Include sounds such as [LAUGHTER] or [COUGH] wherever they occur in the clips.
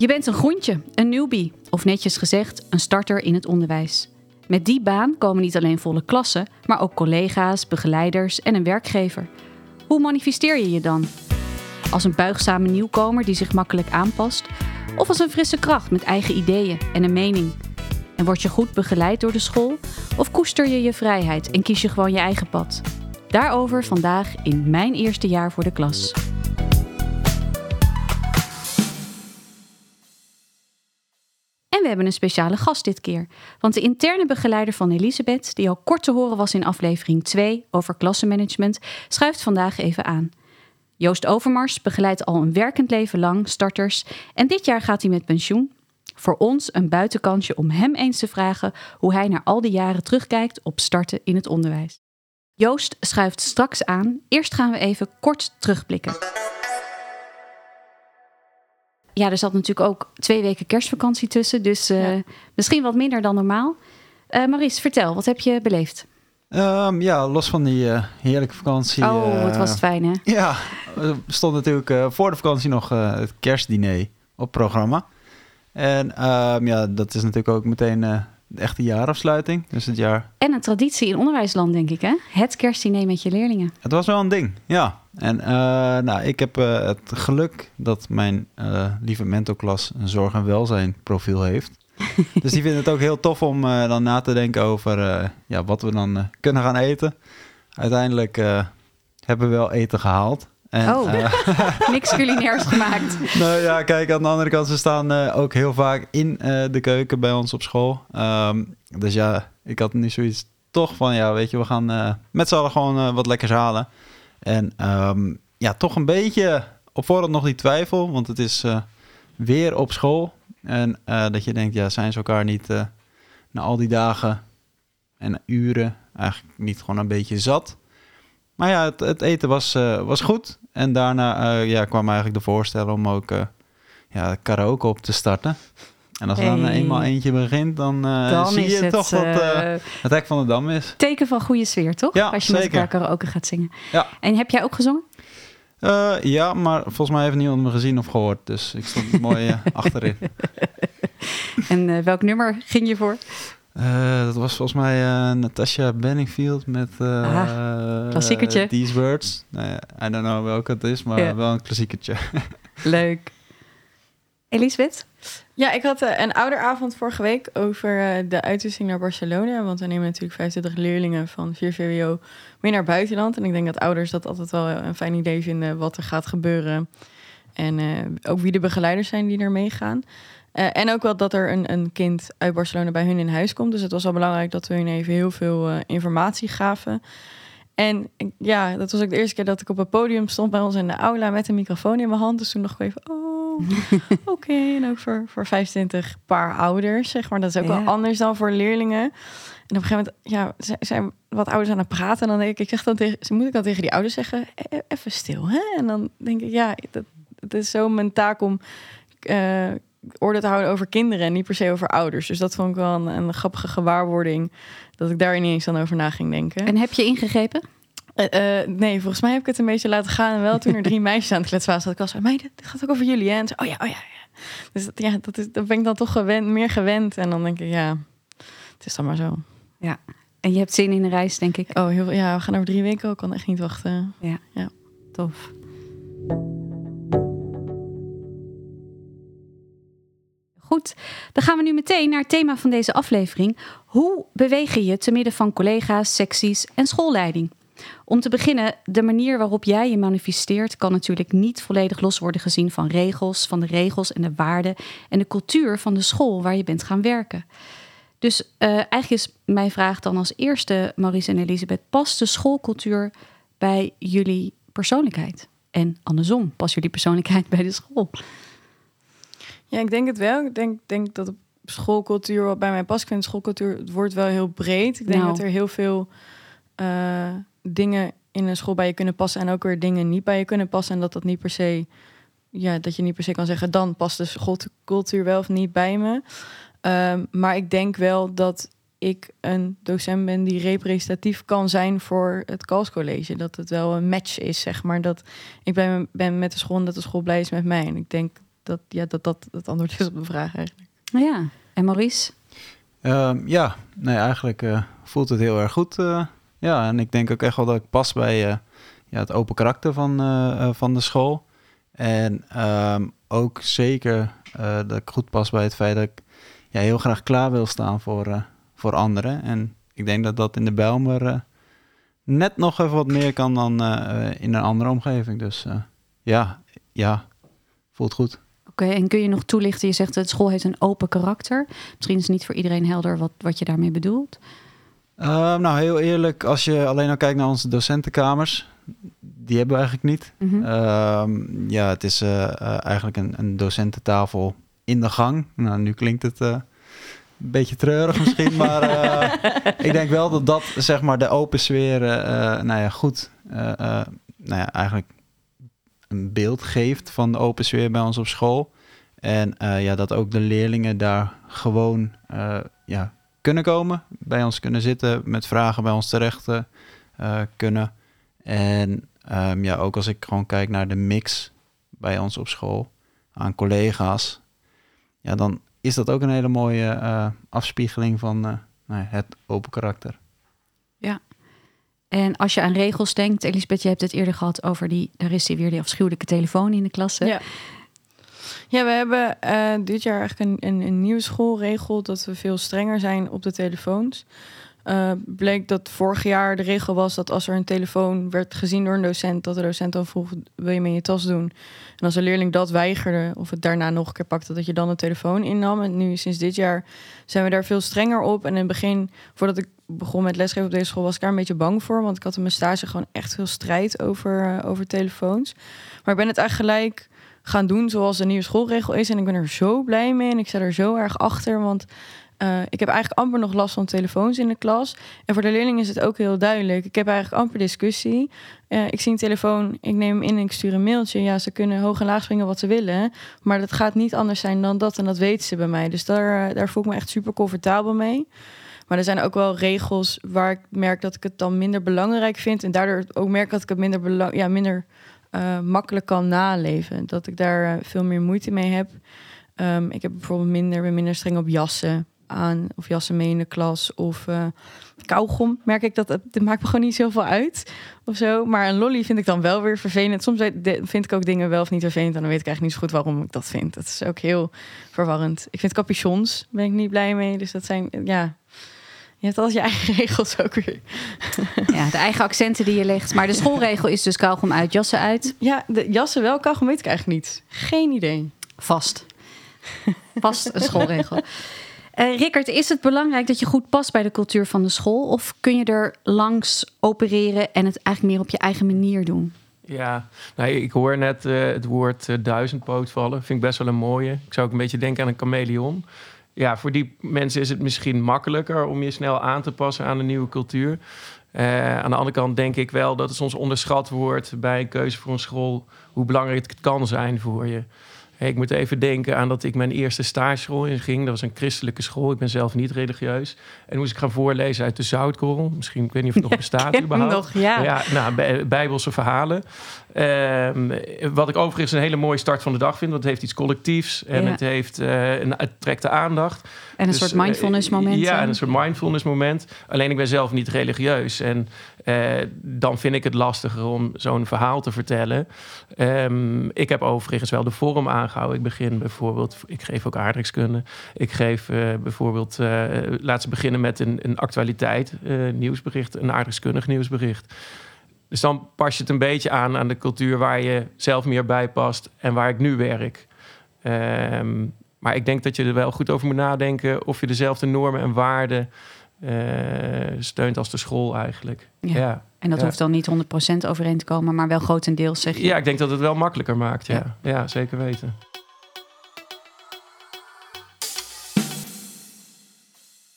Je bent een groentje, een newbie, of netjes gezegd, een starter in het onderwijs. Met die baan komen niet alleen volle klassen, maar ook collega's, begeleiders en een werkgever. Hoe manifesteer je je dan? Als een buigzame nieuwkomer die zich makkelijk aanpast, of als een frisse kracht met eigen ideeën en een mening? En word je goed begeleid door de school, of koester je je vrijheid en kies je gewoon je eigen pad? Daarover vandaag in mijn eerste jaar voor de klas. Hebben een speciale gast dit keer. Want de interne begeleider van Elisabeth, die al kort te horen was in aflevering 2 over klassenmanagement, schuift vandaag even aan. Joost Overmars begeleidt al een werkend leven lang starters en dit jaar gaat hij met pensioen. Voor ons een buitenkansje om hem eens te vragen hoe hij naar al die jaren terugkijkt op starten in het onderwijs. Joost schuift straks aan. Eerst gaan we even kort terugblikken. Ja, er zat natuurlijk ook twee weken kerstvakantie tussen, dus uh, misschien wat minder dan normaal. Uh, Maurice, vertel, wat heb je beleefd? Um, ja, los van die uh, heerlijke vakantie. Oh, het was fijn hè? Ja, er stond natuurlijk voor de vakantie nog het kerstdiner op programma. En um, ja, dat is natuurlijk ook meteen de echte jaarafsluiting. Dus het jaar. En een traditie in onderwijsland, denk ik, hè? Het kerstdiner met je leerlingen. Het was wel een ding, ja. En uh, nou, ik heb uh, het geluk dat mijn uh, lieve mentorklas een zorg- en welzijn profiel heeft. [LAUGHS] dus die vinden het ook heel tof om dan na te denken over ja, wat we dan kunnen gaan eten. Uiteindelijk hebben we wel eten gehaald. En, oh, [LAUGHS] niks culinairs gemaakt. Nou ja, kijk, aan de andere kant, ze staan ook heel vaak in de keuken bij ons op school. Um, dus ja, ik had nu zoiets toch van, ja, weet je, we gaan met z'n allen gewoon wat lekkers halen. En um, ja, toch een beetje op voorhand nog die twijfel, want het is uh, weer op school. En uh, dat je denkt, ja, zijn ze elkaar niet uh, na al die dagen en uren eigenlijk niet gewoon een beetje zat? Maar ja, het, het eten was, was goed. En daarna ja, kwam eigenlijk de voorstel om ook ja, karaoke op te starten. En als er dan eenmaal eentje begint, dan, uh, dan zie je het, toch dat uh, het hek van de dam is. Teken van goede sfeer, toch? Ja, als je zeker. met elkaar karaoke gaat zingen. Ja. En heb jij ook gezongen? Uh, ja, maar volgens mij heeft niemand me gezien of gehoord. Dus ik stond mooi achterin. [LAUGHS] en welk nummer ging je voor? Dat was volgens mij Natasha Benningfield met klassiekertje. These Words. Nou I don't know welke het is, maar ja. wel een klassiekertje. [LAUGHS] Leuk. Elisabeth? Ja, ik had uh, een ouderavond vorige week over uh, de uitwisseling naar Barcelona. Want we nemen natuurlijk 25 leerlingen van 4 VWO mee naar buitenland. En ik denk dat ouders dat altijd wel een fijn idee vinden wat er gaat gebeuren. En uh, ook wie de begeleiders zijn die er meegaan. En ook wel dat er een, een kind uit Barcelona bij hun in huis komt. Dus het was wel belangrijk dat we hun even heel veel informatie gaven. En ja, dat was ook de eerste keer dat ik op het podium stond bij ons in de aula met een microfoon in mijn hand. Dus toen dacht ik even, oh, [LAUGHS] oké. Okay. En ook voor, voor 25 paar ouders, zeg maar. Dat is ook ja. wel anders dan voor leerlingen. En op een gegeven moment, ja, zijn wat ouders aan het praten. En dan denk ik, ik zeg dan tegen, moet ik dan tegen die ouders zeggen, e even stil, hè? En dan denk ik, ja, dat, het is zo mijn taak om uh, orde te houden over kinderen en niet per se over ouders. Dus dat vond ik wel een, een grappige gewaarwording, dat ik daar niet eens dan over na ging denken. En heb je ingegrepen? Uh, uh, nee, volgens mij heb ik het een beetje laten gaan. En wel toen er drie [LAUGHS] meisjes aan het kletsen waren, zat ik al zo... meiden, dit gaat ook over jullie, hè? En zo, oh ja, oh ja, ja. Dus dat, ja, dat, is, dat ben ik dan toch gewend, meer gewend. En dan denk ik, ja, het is dan maar zo. Ja, en je hebt zin in de reis, denk ik. Oh, heel, ja, we gaan over drie weken ook. kan echt niet wachten. Ja, ja. tof. Goed, dan gaan we nu meteen naar het thema van deze aflevering. Hoe beweeg je je te midden van collega's, secties en schoolleiding? Om te beginnen, de manier waarop jij je manifesteert kan natuurlijk niet volledig los worden gezien van regels, van de regels en de waarden en de cultuur van de school waar je bent gaan werken. Dus uh, eigenlijk is mijn vraag dan als eerste, Maurice en Elisabeth, past de schoolcultuur bij jullie persoonlijkheid? En andersom, past jullie persoonlijkheid bij de school? Ja, ik denk het wel. Ik denk, denk dat de schoolcultuur wat bij mij past. Ik vind schoolcultuur het wordt wel heel breed. Ik denk Nou. dat er heel veel uh, dingen in een school bij je kunnen passen en ook weer dingen niet bij je kunnen passen. En dat dat niet per se, ja, dat je niet per se kan zeggen, dan past de schoolcultuur wel of niet bij me. Um, maar ik denk wel dat ik een docent ben die representatief kan zijn voor het Kalscollege. Dat het wel een match is, zeg maar. Dat ik ben, ben met de school en dat de school blij is met mij. En ik denk dat, ja, dat dat het antwoord is op de vraag eigenlijk. Ja, en Maurice? Ehm, ja, nee, eigenlijk eh, voelt het heel erg goed. eh. ja, en ik denk ook echt wel dat ik pas bij eh, ja, het open karakter van, van de school. En ehm, ook zeker eh, dat ik goed pas bij het feit dat ik ja, heel graag klaar wil staan voor, eh, voor anderen. En ik denk dat dat in de Bijlmer eh, net nog even wat meer kan dan in een andere omgeving. Dus eh, ja, ja, voelt goed. En kun je nog toelichten? Je zegt dat school heeft een open karakter. Misschien is het niet voor iedereen helder wat, wat je daarmee bedoelt. Uh, nou, heel eerlijk, als je alleen al kijkt naar onze docentenkamers, die hebben we eigenlijk niet. Mhm. Ehm, ja, het is eh, eh, eigenlijk een, een docententafel in de gang. Nou, nu klinkt het eh, een beetje treurig misschien, [LAUGHS] maar ik denk wel dat dat zeg maar de open sfeer, nou ja, goed, nou ja, eigenlijk een beeld geeft van de open sfeer bij ons op school. En eh, ja, dat ook de leerlingen daar gewoon eh, ja, kunnen komen, bij ons kunnen zitten, met vragen bij ons terecht eh, kunnen. En ehm, ja, ook als ik gewoon kijk naar de mix bij ons op school aan collega's, ja, dan is dat ook een hele mooie afspiegeling van nou het open karakter. En als je aan regels denkt, Elisabeth, je hebt het eerder gehad over die, daar is weer die afschuwelijke telefoon in de klasse. Ja. Ja, we hebben eh, dit jaar eigenlijk een, een, een nieuwe schoolregel dat we veel strenger zijn op de telefoons. Eh, bleek dat vorig jaar de regel was dat als er een telefoon werd gezien door een docent, dat de docent dan vroeg: wil je mee in je tas doen? En als een leerling dat weigerde of het daarna nog een keer pakte, dat je dan de telefoon innam. En nu sinds dit jaar zijn we daar veel strenger op. En in het begin, voordat ik begon met lesgeven op deze school, was ik daar een beetje bang voor, want ik had in mijn stage gewoon echt veel strijd over, eh, over telefoons. Maar ik ben het eigenlijk gelijk gaan doen zoals de nieuwe schoolregel is. En ik ben er zo blij mee en ik sta er zo erg achter. Want eh, ik heb eigenlijk amper nog last van telefoons in de klas. En voor de leerlingen is het ook heel duidelijk. Ik heb eigenlijk amper discussie. Eh, ik zie een telefoon, ik neem hem in en ik stuur een mailtje. Ja, ze kunnen hoog en laag springen wat ze willen. Maar dat gaat niet anders zijn dan dat. En dat weten ze bij mij. Dus daar, eh, daar voel ik me echt super comfortabel mee. Maar er zijn ook wel regels waar ik merk dat ik het dan minder belangrijk vind. En daardoor ook merk dat ik het minder, ja, minder makkelijk kan naleven. Dat ik daar veel meer moeite mee heb. Ehm, ik heb bijvoorbeeld minder, ben minder streng op jassen aan. Of jassen mee in de klas. Of eh kauwgom. Merk ik dat het, maakt me gewoon niet zoveel uit. Of zo. Maar een lolly vind ik dan wel weer vervelend. Soms vind ik ook dingen wel of niet vervelend. En dan weet ik eigenlijk niet zo goed waarom ik dat vind. Dat is ook heel verwarrend. Ik vind capuchons, ben ik niet blij mee. Dus dat zijn, ja... Je hebt altijd je eigen [LAUGHS] regels ook weer. Ja, de eigen accenten die je legt. Maar de schoolregel is dus kauwgom uit, jassen uit. Ja, de jassen wel, kauwgom weet ik eigenlijk niet. Geen idee. Vast. Vast een schoolregel. Eh Rickert, is het belangrijk dat je goed past bij de cultuur van de school? Of kun je er langs opereren en het eigenlijk meer op je eigen manier doen? Ja, nou, ik hoor net eh, het woord eh, duizendpoot vallen. Vind ik best wel een mooie. Ik zou ook een beetje denken aan een chameleon. Ja, voor die mensen is het misschien makkelijker om je snel aan te passen aan een nieuwe cultuur. Aan de andere kant denk ik wel dat het soms onderschat wordt bij een keuze voor een school hoe belangrijk het kan zijn voor je. Hey, ik moet even denken aan dat ik mijn eerste stageschool in ging. Dat was een christelijke school. Ik ben zelf niet religieus. En moest ik gaan voorlezen uit de Zoutkorrel. Misschien, ik weet niet of het nog bestaat hem überhaupt. nog, ja. ja nou, bij- bijbelse verhalen. Ehm, wat ik overigens een hele mooie start van de dag vind. Want het heeft iets collectiefs. En Ja. het, heeft, eh, een, het trekt de aandacht. En een Dus, soort eh, mindfulness moment. Ja, eh. en een soort mindfulness moment. Alleen ik ben zelf niet religieus. En eh, dan vind ik het lastiger om zo'n verhaal te vertellen. Ehm, ik heb overigens wel de vorm aangehouden. Ik begin bijvoorbeeld, ik geef ook aardrijkskunde. Ik geef eh, bijvoorbeeld, eh laat ze beginnen met een, een actualiteit, eh, nieuwsbericht, een aardrijkskundig nieuwsbericht. Dus dan pas je het een beetje aan aan de cultuur waar je zelf meer bij past en waar ik nu werk. Ehm, maar ik denk dat je er wel goed over moet nadenken of je dezelfde normen en waarden eh, steunt als de school eigenlijk. Ja. Ja. En dat Ja. hoeft dan niet 100% overeen te komen, maar wel grotendeels zeg je. Ja, ik denk dat het wel makkelijker maakt. Ja, Ja. ja. zeker weten.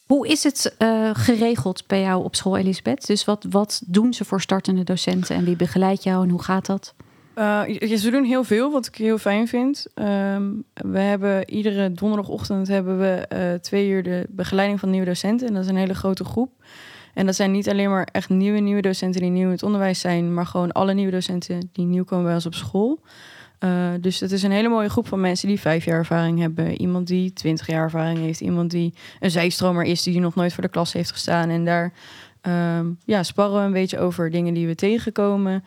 Hoe is het eh, geregeld bij jou op school, Elisabeth? Dus wat, wat doen ze voor startende docenten en wie begeleidt jou en hoe gaat dat? Uh, ze doen heel veel, wat ik heel fijn vind. Ehm, we hebben iedere donderdagochtend hebben we eh, twee uur de begeleiding van nieuwe docenten. En dat is een hele grote groep. En dat zijn niet alleen maar echt nieuwe, nieuwe docenten die nieuw in het onderwijs zijn, maar gewoon alle nieuwe docenten die nieuw komen bij ons op school. Uh, dus het is een hele mooie groep van mensen die vijf jaar ervaring hebben. Iemand die twintig jaar ervaring heeft. Iemand die een zijstromer is die nog nooit voor de klas heeft gestaan. En daar um, ja, sparren we een beetje over dingen die we tegenkomen.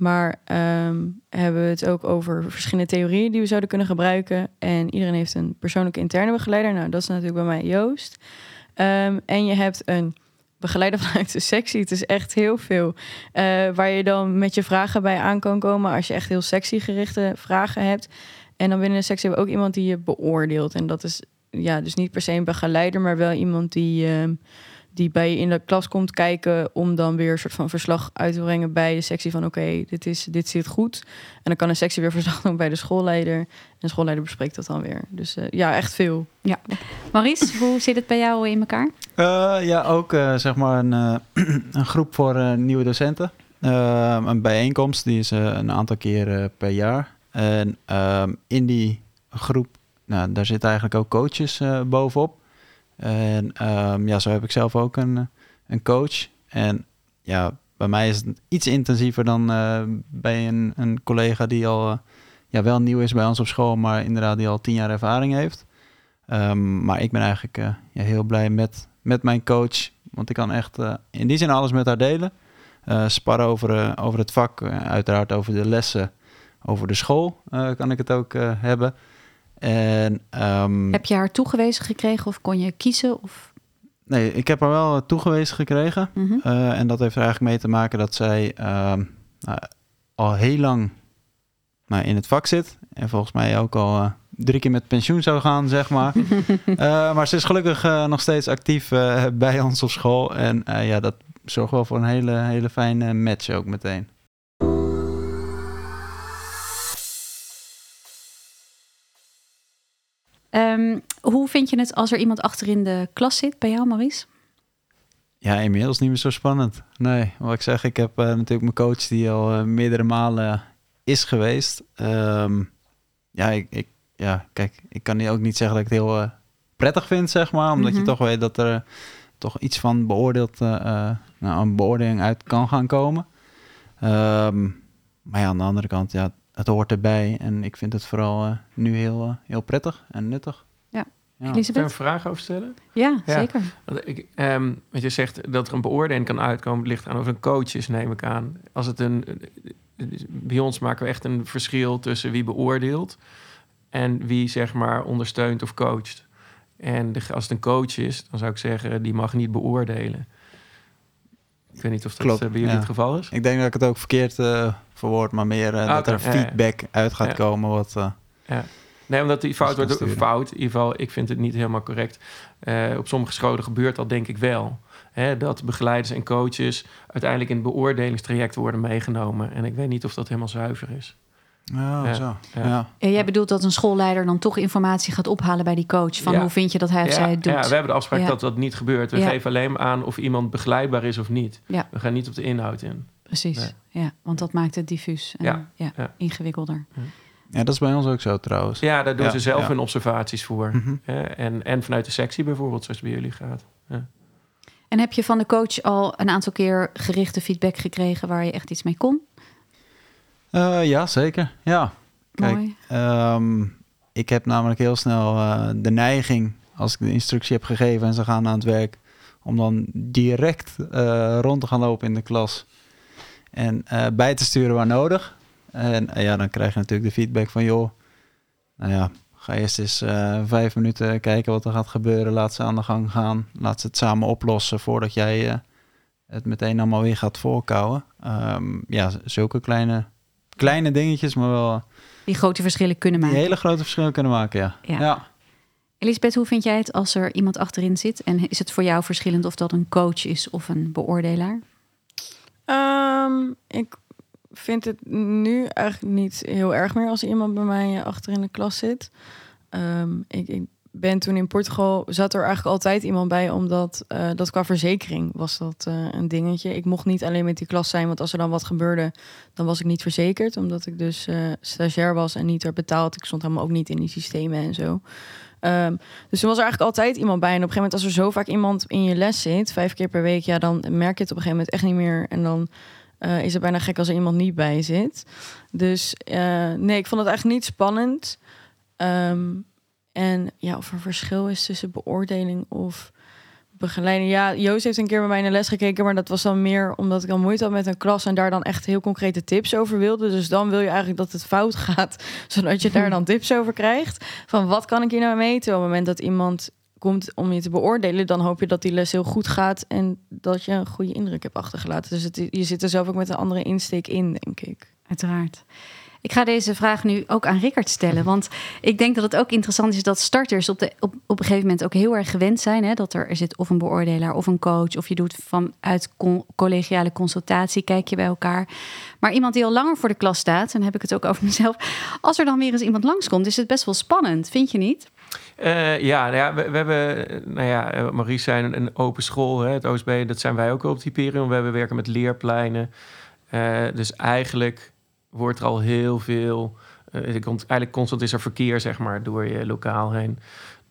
Maar um, hebben we het ook over verschillende theorieën die we zouden kunnen gebruiken. En iedereen heeft een persoonlijke interne begeleider. Nou, dat is natuurlijk bij mij Joost. Um, en je hebt een begeleider [LAUGHS] vanuit de sectie. Het is echt heel veel. Uh, waar je dan met je vragen bij aan kan komen. Als je echt heel sectiegerichte vragen hebt. En dan binnen de sectie hebben we ook iemand die je beoordeelt. En dat is ja, dus niet per se een begeleider, maar wel iemand die. Uh, die bij je in de klas komt kijken om dan weer een soort van verslag uit te brengen bij de sectie van oké, dit dit, dit zit goed. En dan kan een sectie weer [LAUGHS] verslag doen bij de schoolleider. En de schoolleider bespreekt dat dan weer. Dus uh, ja, echt veel. Ja. Maurice, [LAUGHS] hoe zit het bij jou in elkaar? Uh, ja, ook uh, zeg maar een, [CLEARS THROAT] een groep voor nieuwe docenten. een bijeenkomst, die is een aantal keer per jaar. En ehm, in die groep, nou, daar zitten eigenlijk ook coaches bovenop. En um, ja, zo heb ik zelf ook een, een coach. En ja, bij mij is het iets intensiever dan uh, bij een, een collega die al uh, ja, wel nieuw is bij ons op school, maar inderdaad die al tien jaar ervaring heeft. Um, maar ik ben eigenlijk heel blij met, met mijn coach, want ik kan echt in die zin alles met haar delen. sparren over, over het vak, uiteraard over de lessen, over de school kan ik het ook hebben. En, um, heb je haar toegewezen gekregen of kon je kiezen? Of? Nee, ik heb haar wel toegewezen gekregen. Mm -hmm. uh, en dat heeft er eigenlijk mee te maken dat zij uh, nou, al heel lang nou, in het vak zit. En volgens mij ook al uh, drie keer met pensioen zou gaan, zeg maar. [LAUGHS] maar ze is gelukkig nog steeds actief bij ons op school. En ja, dat zorgt wel voor een hele, hele fijne match ook meteen. Um, hoe vind je het als er iemand achter in de klas zit bij jou, Maurice? Ja, inmiddels niet meer zo spannend. Nee, wat ik zeg, ik heb uh, natuurlijk mijn coach die al uh, meerdere malen is geweest. Um, ja, ik, ik, ja, kijk, ik kan ook niet zeggen dat ik het heel uh, prettig vind, zeg maar. Omdat mm -hmm. je toch weet dat er toch iets van beoordeeld, nou, een beoordeling uit kan gaan komen. Um, maar ja, aan de andere kant, ja, het hoort erbij. En ik vind het vooral uh, nu heel, uh, heel prettig en nuttig. Ja. ja. Kun je een vraag over stellen? Ja, ja. zeker. Ik, um, wat je zegt dat er een beoordeling kan uitkomen, ligt aan of een coach is, neem ik aan. Als het een, bij ons maken we echt een verschil tussen wie beoordeelt en wie zeg maar ondersteunt of coacht. En de, als het een coach is, dan zou ik zeggen, die mag niet beoordelen. Ik weet niet of dat Klopt, bij jullie ja. het geval is. Ik denk dat ik het ook verkeerd uh, verwoord, maar meer uh, ah, dat er feedback ja, uit gaat komen. Wat, uh, ja. Nee, omdat die fout wordt fout. In ieder geval, ik vind het niet helemaal correct. op sommige scholen gebeurt dat denk ik wel. Hè, dat begeleiders en coaches uiteindelijk in het beoordelingstraject worden meegenomen. En ik weet niet of dat helemaal zuiver is. Oh, ja, zo. Ja. Ja. jij bedoelt dat een schoolleider dan toch informatie gaat ophalen bij die coach. Van hoe vind je dat hij of zij het doet? Ja, we hebben de afspraak dat dat niet gebeurt. We geven alleen maar aan of iemand begeleidbaar is of niet. We gaan niet op de inhoud in. Precies, ja. Want dat maakt het diffuus en ja. ingewikkelder. Ja, dat is bij ons ook zo trouwens. Ja, daar doen ze zelf hun observaties voor. Mm -hmm. en, en vanuit de sectie bijvoorbeeld, zoals het bij jullie gaat. En heb je van de coach al een aantal keer gerichte feedback gekregen waar je echt iets mee kon? Uh, ja, zeker. Ja. Kijk, um, ik heb namelijk heel snel uh, de neiging, als ik de instructie heb gegeven en ze gaan aan het werk, om dan direct uh, rond te gaan lopen in de klas en bij te sturen waar nodig. En ja, dan krijg je natuurlijk de feedback van, joh, nou ja, ga eerst eens vijf minuten kijken wat er gaat gebeuren. Laat ze aan de gang gaan. Laat ze het samen oplossen voordat jij het meteen allemaal weer gaat voorkouwen. Um, ja, zulke kleine kleine dingetjes, maar wel... Die grote verschillen kunnen maken. Die hele grote verschillen kunnen maken, ja. ja. ja. Elisabeth, hoe vind jij het als er iemand achterin zit? En is het voor jou verschillend of dat een coach is of een beoordelaar? Um, ik vind het nu eigenlijk niet heel erg meer als iemand bij mij achter in de klas zit. Um, ik, ik ben toen in Portugal, zat er eigenlijk altijd iemand bij, omdat uh, dat qua verzekering was dat uh, een dingetje. Ik mocht niet alleen met die klas zijn, want als er dan wat gebeurde, dan was ik niet verzekerd, omdat ik dus uh, stagiair was en niet werd betaald. Ik stond helemaal ook niet in die systemen en zo. Um, dus er was er eigenlijk altijd iemand bij. En op een gegeven moment, als er zo vaak iemand in je les zit, vijf keer per week, ja, dan merk je het op een gegeven moment echt niet meer. En dan eh, is het bijna gek als er iemand niet bij zit. Dus eh, nee, ik vond het eigenlijk niet spannend. Ehm, en ja, of er verschil is tussen beoordeling of begeleiding. Ja, Joost heeft een keer bij mij in de les gekeken, maar dat was dan meer omdat ik al moeite had met een klas en daar dan echt heel concrete tips over wilde. Dus dan wil je eigenlijk dat het fout [LAUGHS] gaat, zodat je daar dan tips over krijgt. Van wat kan ik hier nou mee? Op het moment dat iemand komt om je te beoordelen, dan hoop je dat die les heel goed gaat en dat je een goede indruk hebt achtergelaten. Dus het, je zit er zelf ook met een andere insteek in, denk ik. Uiteraard. Ik ga deze vraag nu ook aan Rickert stellen. Want ik denk dat het ook interessant is dat starters op, de, op, op een gegeven moment ook heel erg gewend zijn. Hè, dat er, er zit of een beoordelaar of een coach. Of je doet vanuit collegiale consultatie, kijk je bij elkaar. Maar iemand die al langer voor de klas staat, en dan heb ik het ook over mezelf. Als er dan weer eens iemand langskomt, is het best wel spannend, vind je niet? Uh, ja, nou ja we, we, hebben, nou ja, eh, Marie zijn een, open school, hè, het OSB, dat zijn wij ook op die periode. We hebben werken met leerpleinen. Uh, dus eigenlijk wordt er al heel veel. Uh, eigenlijk constant is er verkeer, zeg maar, door je lokaal heen.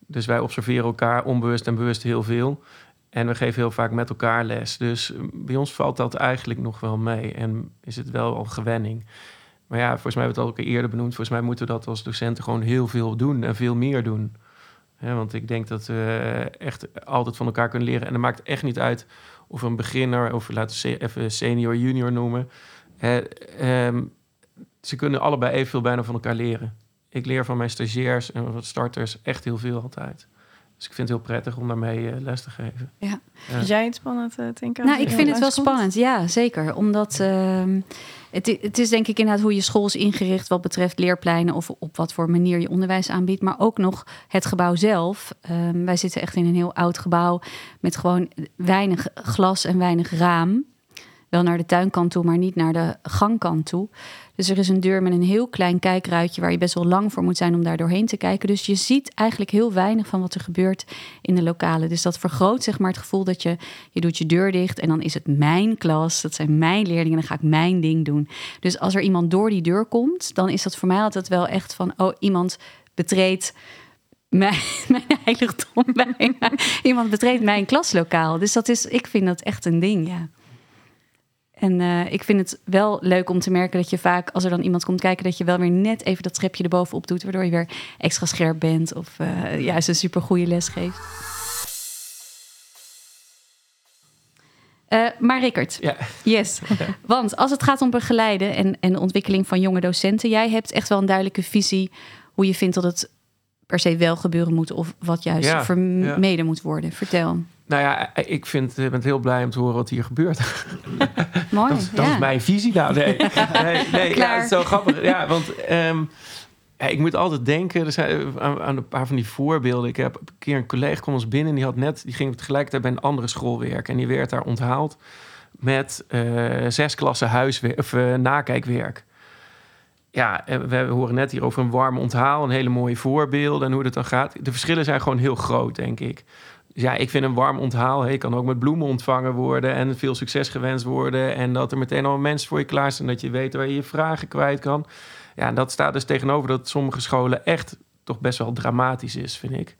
Dus wij observeren elkaar onbewust en bewust heel veel. En we geven heel vaak met elkaar les. Dus bij ons valt dat eigenlijk nog wel mee. En is het wel al gewenning. Maar ja, volgens mij hebben we het al eerder benoemd. Volgens mij moeten we dat als docenten gewoon heel veel doen en veel meer doen. want ik denk dat we echt altijd van elkaar kunnen leren. En het maakt echt niet uit of een beginner, of laten we even senior, junior noemen. Ehm, ze kunnen allebei evenveel bijna van elkaar leren. Ik leer van mijn stagiairs en van starters echt heel veel altijd. Dus ik vind het heel prettig om daarmee uh, les te geven. Ja. Vind jij het spannend, uh, Tinka? Nou, ik vind het wel spannend, ja, zeker. Omdat uh, het, het, is denk ik inderdaad hoe je school is ingericht... wat betreft leerpleinen of op wat voor manier je onderwijs aanbiedt. Maar ook nog het gebouw zelf. Ehm, wij zitten echt in een heel oud gebouw... met gewoon weinig glas en weinig raam wel naar de tuinkant toe, maar niet naar de gangkant toe. Dus er is een deur met een heel klein kijkruitje waar je best wel lang voor moet zijn om daar doorheen te kijken. Dus je ziet eigenlijk heel weinig van wat er gebeurt in de lokalen. Dus dat vergroot zeg maar het gevoel dat je, je doet je deur dicht en dan is het mijn klas, dat zijn mijn leerlingen en dan ga ik mijn ding doen. Dus als er iemand door die deur komt, dan is dat voor mij altijd wel echt van, oh, iemand betreedt mijn, [LAUGHS] heiligdom. Iemand betreedt mijn klaslokaal. Dus dat is, ik vind dat echt een ding, ja. En uh, ik vind het wel leuk om te merken dat je vaak, als er dan iemand komt kijken, dat je wel weer net even dat trapje erbovenop doet, waardoor je weer extra scherp bent of uh, juist een super goede les geeft. Uh, maar Rickert, ja. yes. [LAUGHS] Want als het gaat om begeleiden en, en de ontwikkeling van jonge docenten, jij hebt echt wel een duidelijke visie hoe je vindt dat het per se wel gebeuren moet of wat juist ja, vermeden ja. moet worden. Vertel. Nou ja, ik vind, ik ben heel blij om te horen wat hier gebeurt. [LAUGHS] Mooi. dat, dat ja. is mijn visie. Nou, nee, [LAUGHS] nee, nee ja, zo grappig. Ja, want um, ik moet altijd denken er zijn, aan, aan, een paar van die voorbeelden. Ik heb een keer een collega kwam ons binnen, die had net, die ging tegelijkertijd bij een andere school werken en die werd daar onthaald met uh, zes klassen huiswerk of uh, nakijkwerk. Ja, we horen net hier over een warm onthaal, een hele mooie voorbeelden en hoe dat dan gaat. De verschillen zijn gewoon heel groot, denk ik ja, ik vind een warm onthaal. Hey, kan ook met bloemen ontvangen worden en veel succes gewenst worden. En dat er meteen al mensen voor je klaar zijn. Dat je weet waar je je vragen kwijt kan. Ja, dat staat dus tegenover dat sommige scholen echt toch best wel dramatisch is, vind ik.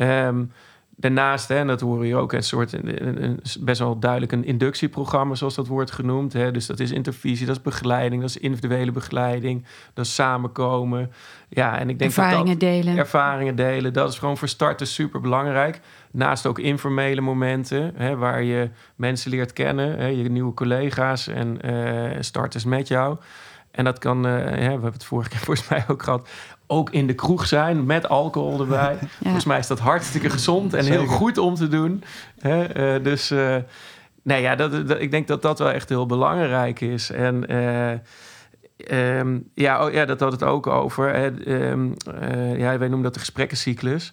Um, Daarnaast, hè, en dat horen je ook, een soort een, een, best wel duidelijk een inductieprogramma, zoals dat wordt genoemd. Hè. Dus dat is intervisie, dat is begeleiding, dat is individuele begeleiding, dat is samenkomen. Ja, en ik denk ervaringen dat delen. Ervaringen delen, dat is gewoon voor starters super belangrijk. Naast ook informele momenten, hè, waar je mensen leert kennen, hè, je nieuwe collega's en uh, starters met jou. En dat kan, uh, we hebben het vorige keer [LAUGHS] volgens mij ook gehad, ook in de kroeg zijn met alcohol erbij. [LAUGHS] Volgens mij is dat hartstikke gezond en heel goed om te doen. Hè? Uh, dus uh, nee, ja, dat, dat, ik denk dat dat wel echt heel belangrijk is. En um, ja, oh, ja, dat had het ook over. Um, ja, wij noemen dat de gesprekkencyclus.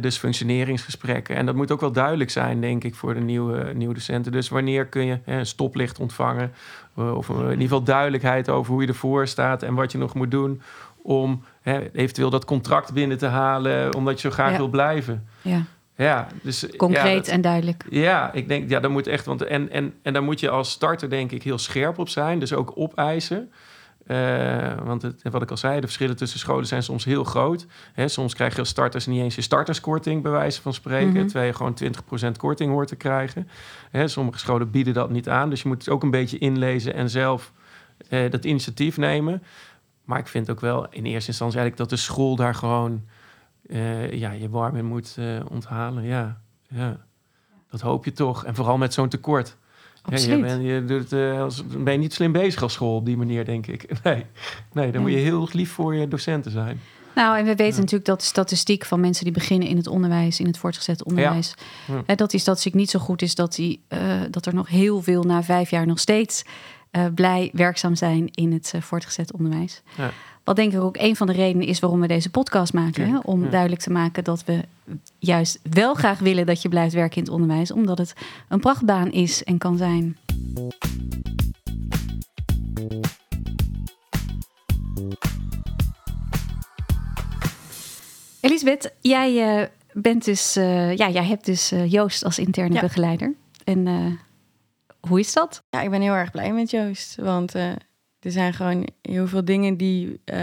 Dus functioneringsgesprekken. En dat moet ook wel duidelijk zijn, denk ik, voor de nieuwe, nieuwe docenten. Dus wanneer kun je een stoplicht ontvangen? Of in ieder geval duidelijkheid over hoe je ervoor staat en wat je nog moet doen om hè, eventueel dat contract binnen te halen, omdat je zo graag wil blijven. Ja. Ja, dus, Concreet en duidelijk. Ja, ik denk, ja, dan moet echt, want en, en, en daar moet je als starter denk ik heel scherp op zijn, dus ook opeisen. Eh, want het, wat ik al zei, de verschillen tussen scholen zijn soms heel groot. Hè, soms krijg je als starters niet eens je starterskorting, bij wijze van spreken. Mhm. Terwijl je gewoon 20% korting hoort te krijgen. Hè, sommige scholen bieden dat niet aan. Dus je moet het ook een beetje inlezen en zelf eh, dat initiatief nemen. Maar ik vind ook wel in eerste instantie eigenlijk dat de school daar gewoon eh, ja, je warm in moet onthalen. Ja, ja, dat hoop je toch. En vooral met zo'n tekort. Ja, je, Absoluut. bent, je doet, als, ben je niet slim bezig als school op die manier, denk ik. [LAUGHS] Nee, nee dan moet je heel lief voor je docenten zijn. Nou, en we weten Ja. natuurlijk dat de statistiek van mensen die beginnen in het onderwijs, in het voortgezet onderwijs, Ja. hè, dat die statistiek niet zo goed is dat, die, eh, dat er nog heel veel na vijf jaar nog steeds eh, blij werkzaam zijn in het voortgezet onderwijs. Wat denk ik ook een van de redenen is waarom we deze podcast maken. Hè? Om ja. duidelijk te maken dat we juist wel graag willen dat je blijft werken in het onderwijs. Omdat het een prachtbaan is en kan zijn. Elisabeth, jij eh, bent dus, eh, ja, jij hebt dus eh, Joost als interne Ja. begeleider. En eh, hoe is dat? Ja, ik ben heel erg blij met Joost. Want eh, er zijn gewoon heel veel dingen die eh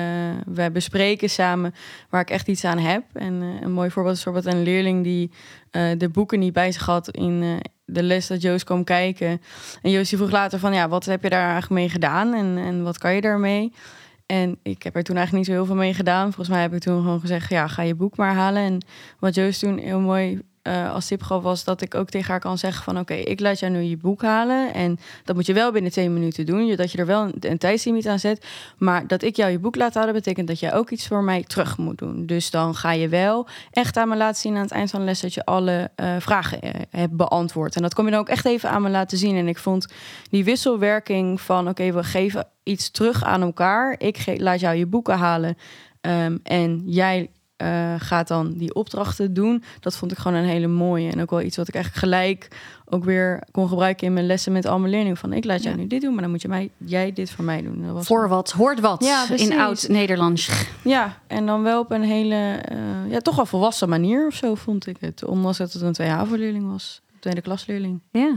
wij bespreken samen waar ik echt iets aan heb. En eh, een mooi voorbeeld is bijvoorbeeld een leerling die eh, de boeken niet bij zich had in de les dat Joost kwam kijken. En Joost vroeg later van ja, wat heb je daar eigenlijk mee gedaan en, en wat kan je daarmee? En ik heb er toen eigenlijk niet zo heel veel mee gedaan. Volgens mij heb ik toen gewoon gezegd, ja, ga je boek maar halen. En wat Joost toen heel mooi eh, als tip gaf, was dat ik ook tegen haar kan zeggen van... oké, ik laat jou nu je boek halen. En dat moet je wel binnen twee minuten doen. Dat je er wel een, tijdslimiet aan zet. Maar dat ik jou je boek laat halen, betekent dat jij ook iets voor mij terug moet doen. Dus dan ga je wel echt aan me laten zien aan het eind van de les... dat je alle eh, vragen eh, hebt beantwoord. En dat kom je dan ook echt even aan me laten zien. En ik vond die wisselwerking van... oké, we geven iets terug aan elkaar. Ik laat jou je boeken halen. ehm, en jij eh, gaat dan die opdrachten doen. Dat vond ik gewoon een hele mooie. En ook wel iets wat ik eigenlijk gelijk ook weer kon gebruiken in mijn lessen met al mijn leerlingen. Van ik laat jou Ja. nu dit doen, maar dan moet je mij, jij dit voor mij doen. Dat was Voor wat hoort wat Ja, in oud-Nederlands. Ja, en dan wel op een hele, eh, ja, toch wel volwassen manier of zo vond ik het. Ondanks dat het een 2 HAVO-leerling was. Tweede klasleerling. Ja.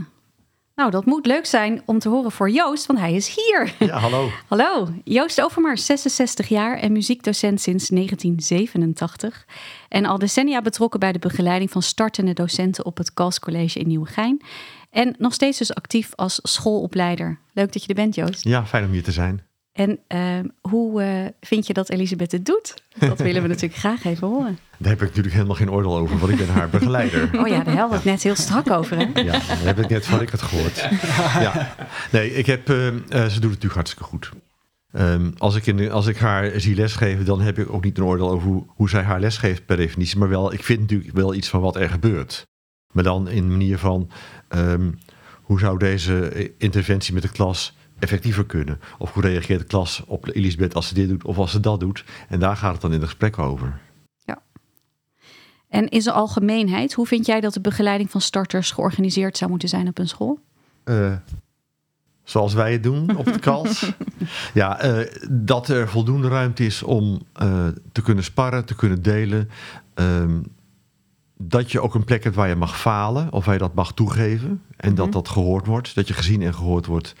Nou, dat moet leuk zijn om te horen voor Joost, want hij is hier. Ja, hallo. [LAUGHS] Hallo, Joost Overmars, 66 jaar en muziekdocent sinds 1987. En al decennia betrokken bij de begeleiding van startende docenten op het Kals College in Nieuwegein. En nog steeds dus actief als schoolopleider. Leuk dat je er bent, Joost. Ja, fijn om hier te zijn. En eh, hoe eh, vind je dat Elisabeth het doet? Dat willen we natuurlijk graag even horen. [LAUGHS] Daar heb ik natuurlijk helemaal geen oordeel over, want ik ben haar begeleider. Oh ja, daar hadden we het net heel strak over, hè? Ja, daar heb ik net van ik het gehoord. Ja. Nee, ik heb, eh, eh, ze doet het natuurlijk hartstikke goed. Ehm, als, ik in als ik haar zie lesgeven, dan heb ik ook niet een oordeel over hoe, hoe zij haar lesgeeft per definitie. Maar wel, ik vind natuurlijk wel iets van wat er gebeurt. Maar dan in de manier van, ehm, hoe zou deze interventie met de klas effectiever kunnen? Of hoe reageert de klas op Elisabeth als ze dit doet of als ze dat doet? En daar gaat het dan in het gesprek over. En in zijn algemeenheid, hoe vind jij dat de begeleiding van starters georganiseerd zou moeten zijn op een school? Eh, zoals wij het doen op het kals. [LAUGHS] ja, eh, dat er voldoende ruimte is om eh, te kunnen sparren, te kunnen delen. Ehm, dat je ook een plek hebt waar je mag falen of waar je dat mag toegeven. En dat Mhm. dat gehoord wordt, dat je gezien en gehoord wordt.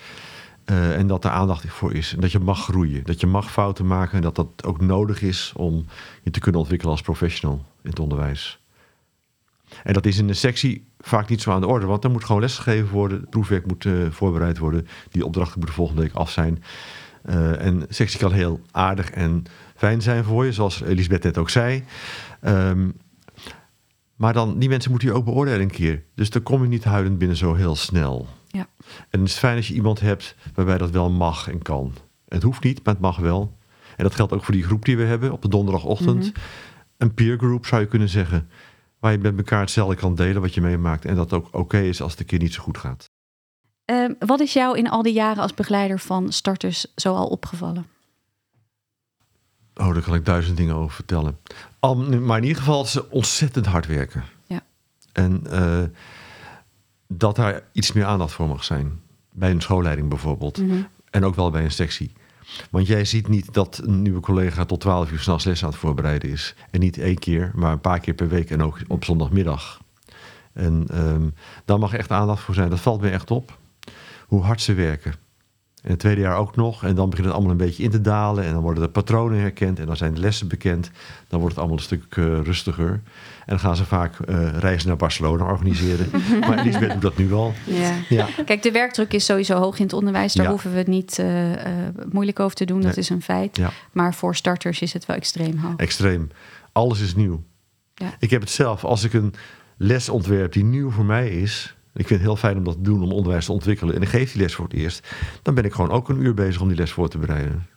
Eh, en dat er aandacht voor is. En dat je mag groeien. Dat je mag fouten maken. En dat dat ook nodig is om je te kunnen ontwikkelen als professional in het onderwijs. En dat is in de sectie vaak niet zo aan de orde. Want er moet gewoon lesgegeven worden. Het proefwerk moet eh, voorbereid worden. Die opdrachten moeten volgende week af zijn. Eh, en sectie kan heel aardig en fijn zijn voor je. Zoals Elisabeth net ook zei. Ehm, maar dan, die mensen moeten je ook beoordelen een keer. Dus dan kom je niet huilend binnen zo heel snel. En het is fijn als je iemand hebt waarbij dat wel mag en kan. Het hoeft niet, maar het mag wel. En dat geldt ook voor die groep die we hebben op de donderdagochtend. Mhm. Een peer group zou je kunnen zeggen. Waar je met elkaar hetzelfde kan delen wat je meemaakt. En dat ook oké is als het een keer niet zo goed gaat. Ehm, wat is jou in al die jaren als begeleider van starters zoal opgevallen? Oh, daar kan ik duizend dingen over vertellen. Maar in ieder geval ze ontzettend hard werken. Ja. En eh, dat daar iets meer aandacht voor mag zijn. Bij een schoolleiding bijvoorbeeld. Mhm. En ook wel bij een sectie. Want jij ziet niet dat een nieuwe collega tot 12 uur s'nachts les aan het voorbereiden is. En niet één keer, maar een paar keer per week en ook op zondagmiddag. En ehm daar mag echt aandacht voor zijn. Dat valt me echt op. Hoe hard ze werken. En het tweede jaar ook nog. En dan begint het allemaal een beetje in te dalen. En dan worden de patronen herkend. En dan zijn de lessen bekend. Dan wordt het allemaal een stuk eh, rustiger. En dan gaan ze vaak eh, reizen naar Barcelona organiseren. [LAUGHS] maar Elisabeth doet dat nu al. Ja. Ja. Kijk, de werkdruk is sowieso hoog in het onderwijs. Daar Ja. hoeven we het niet eh, moeilijk over te doen. Dat is een feit. Ja. Maar voor starters is het wel extreem hoog. Extreem. Alles is nieuw. Ja. Ik heb het zelf, als ik een les ontwerp die nieuw voor mij is. Ik vind het heel fijn om dat te doen, om onderwijs te ontwikkelen. En ik geef die les voor het eerst. Dan ben ik gewoon ook een uur bezig om die les voor te bereiden.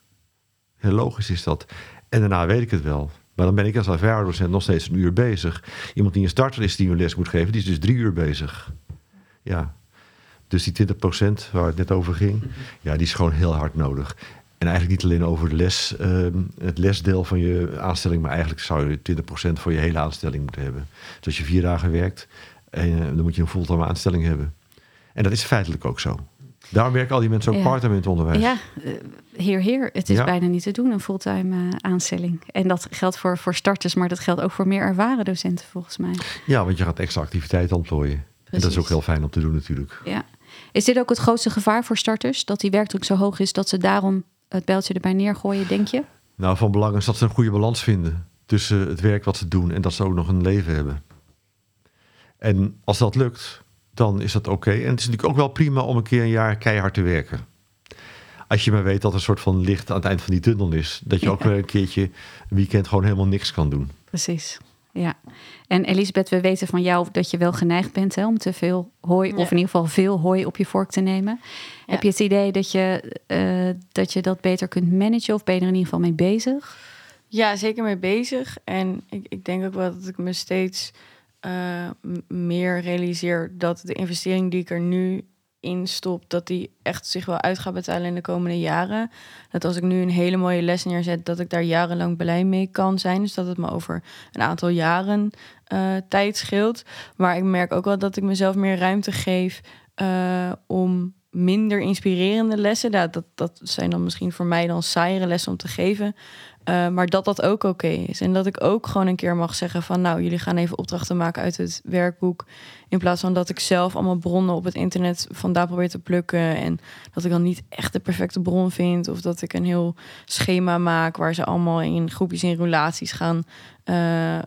Heel logisch is dat. En daarna weet ik het wel. Maar dan ben ik als ervaringsdocent nog steeds een uur bezig. Iemand die een starter is die een les moet geven, die is dus drie uur bezig. Ja. Dus die 20% waar het net over ging, ja, die is gewoon heel hard nodig. En eigenlijk niet alleen over de les, ehm, het lesdeel van je aanstelling, maar eigenlijk zou je 20% voor je hele aanstelling moeten hebben. Dus als je vier dagen werkt, en, eh, dan moet je een fulltime aanstelling hebben. En dat is feitelijk ook zo. Daarom werken al die mensen ook Ja. parttime in het onderwijs. Ja, eh, heer, heer. Het is Ja. bijna niet te doen, een fulltime eh, aanstelling. En dat geldt voor, voor starters, maar dat geldt ook voor meer ervaren docenten volgens mij. Ja, want je gaat extra activiteiten ontplooien. En dat is ook heel fijn om te doen natuurlijk. Ja. Is dit ook het grootste gevaar voor starters? Dat die werkdruk zo hoog is dat ze daarom het bijltje erbij neergooien, denk je? Nou, van belang is dat ze een goede balans vinden tussen het werk wat ze doen en dat ze ook nog een leven hebben. En als dat lukt, dan is dat oké. En het is natuurlijk ook wel prima om een keer een jaar keihard te werken. Als je maar weet dat er een soort van licht aan het eind van die tunnel is. Dat je ook weer een keertje een weekend gewoon helemaal niks kan doen. Precies. Ja. En Elisabeth, we weten van jou dat je wel geneigd bent hè, om te veel hooi, Ja. of in ieder geval veel hooi op je vork te nemen. Ja. Heb je het idee dat je, eh, dat je dat beter kunt managen of ben je er in ieder geval mee bezig? Ja, zeker mee bezig. En ik, ik denk ook wel dat ik me steeds eh, meer realiseer dat de investering die ik er nu in stop, dat die echt zich wel uit gaat betalen in de komende jaren. Dat als ik nu een hele mooie les neerzet, dat ik daar jarenlang blij mee kan zijn. Dus dat het me over een aantal jaren eh, tijd scheelt. Maar ik merk ook wel dat ik mezelf meer ruimte geef eh, om minder inspirerende lessen. Ja, dat, dat zijn dan misschien voor mij dan saaiere lessen om te geven. Uh, maar dat dat ook oké is. En dat ik ook gewoon een keer mag zeggen van... nou, jullie gaan even opdrachten maken uit het werkboek... in plaats van dat ik zelf allemaal bronnen op het internet vandaan probeer te plukken... en dat ik dan niet echt de perfecte bron vind... of dat ik een heel schema maak... waar ze allemaal in groepjes in relaties gaan uh, uh,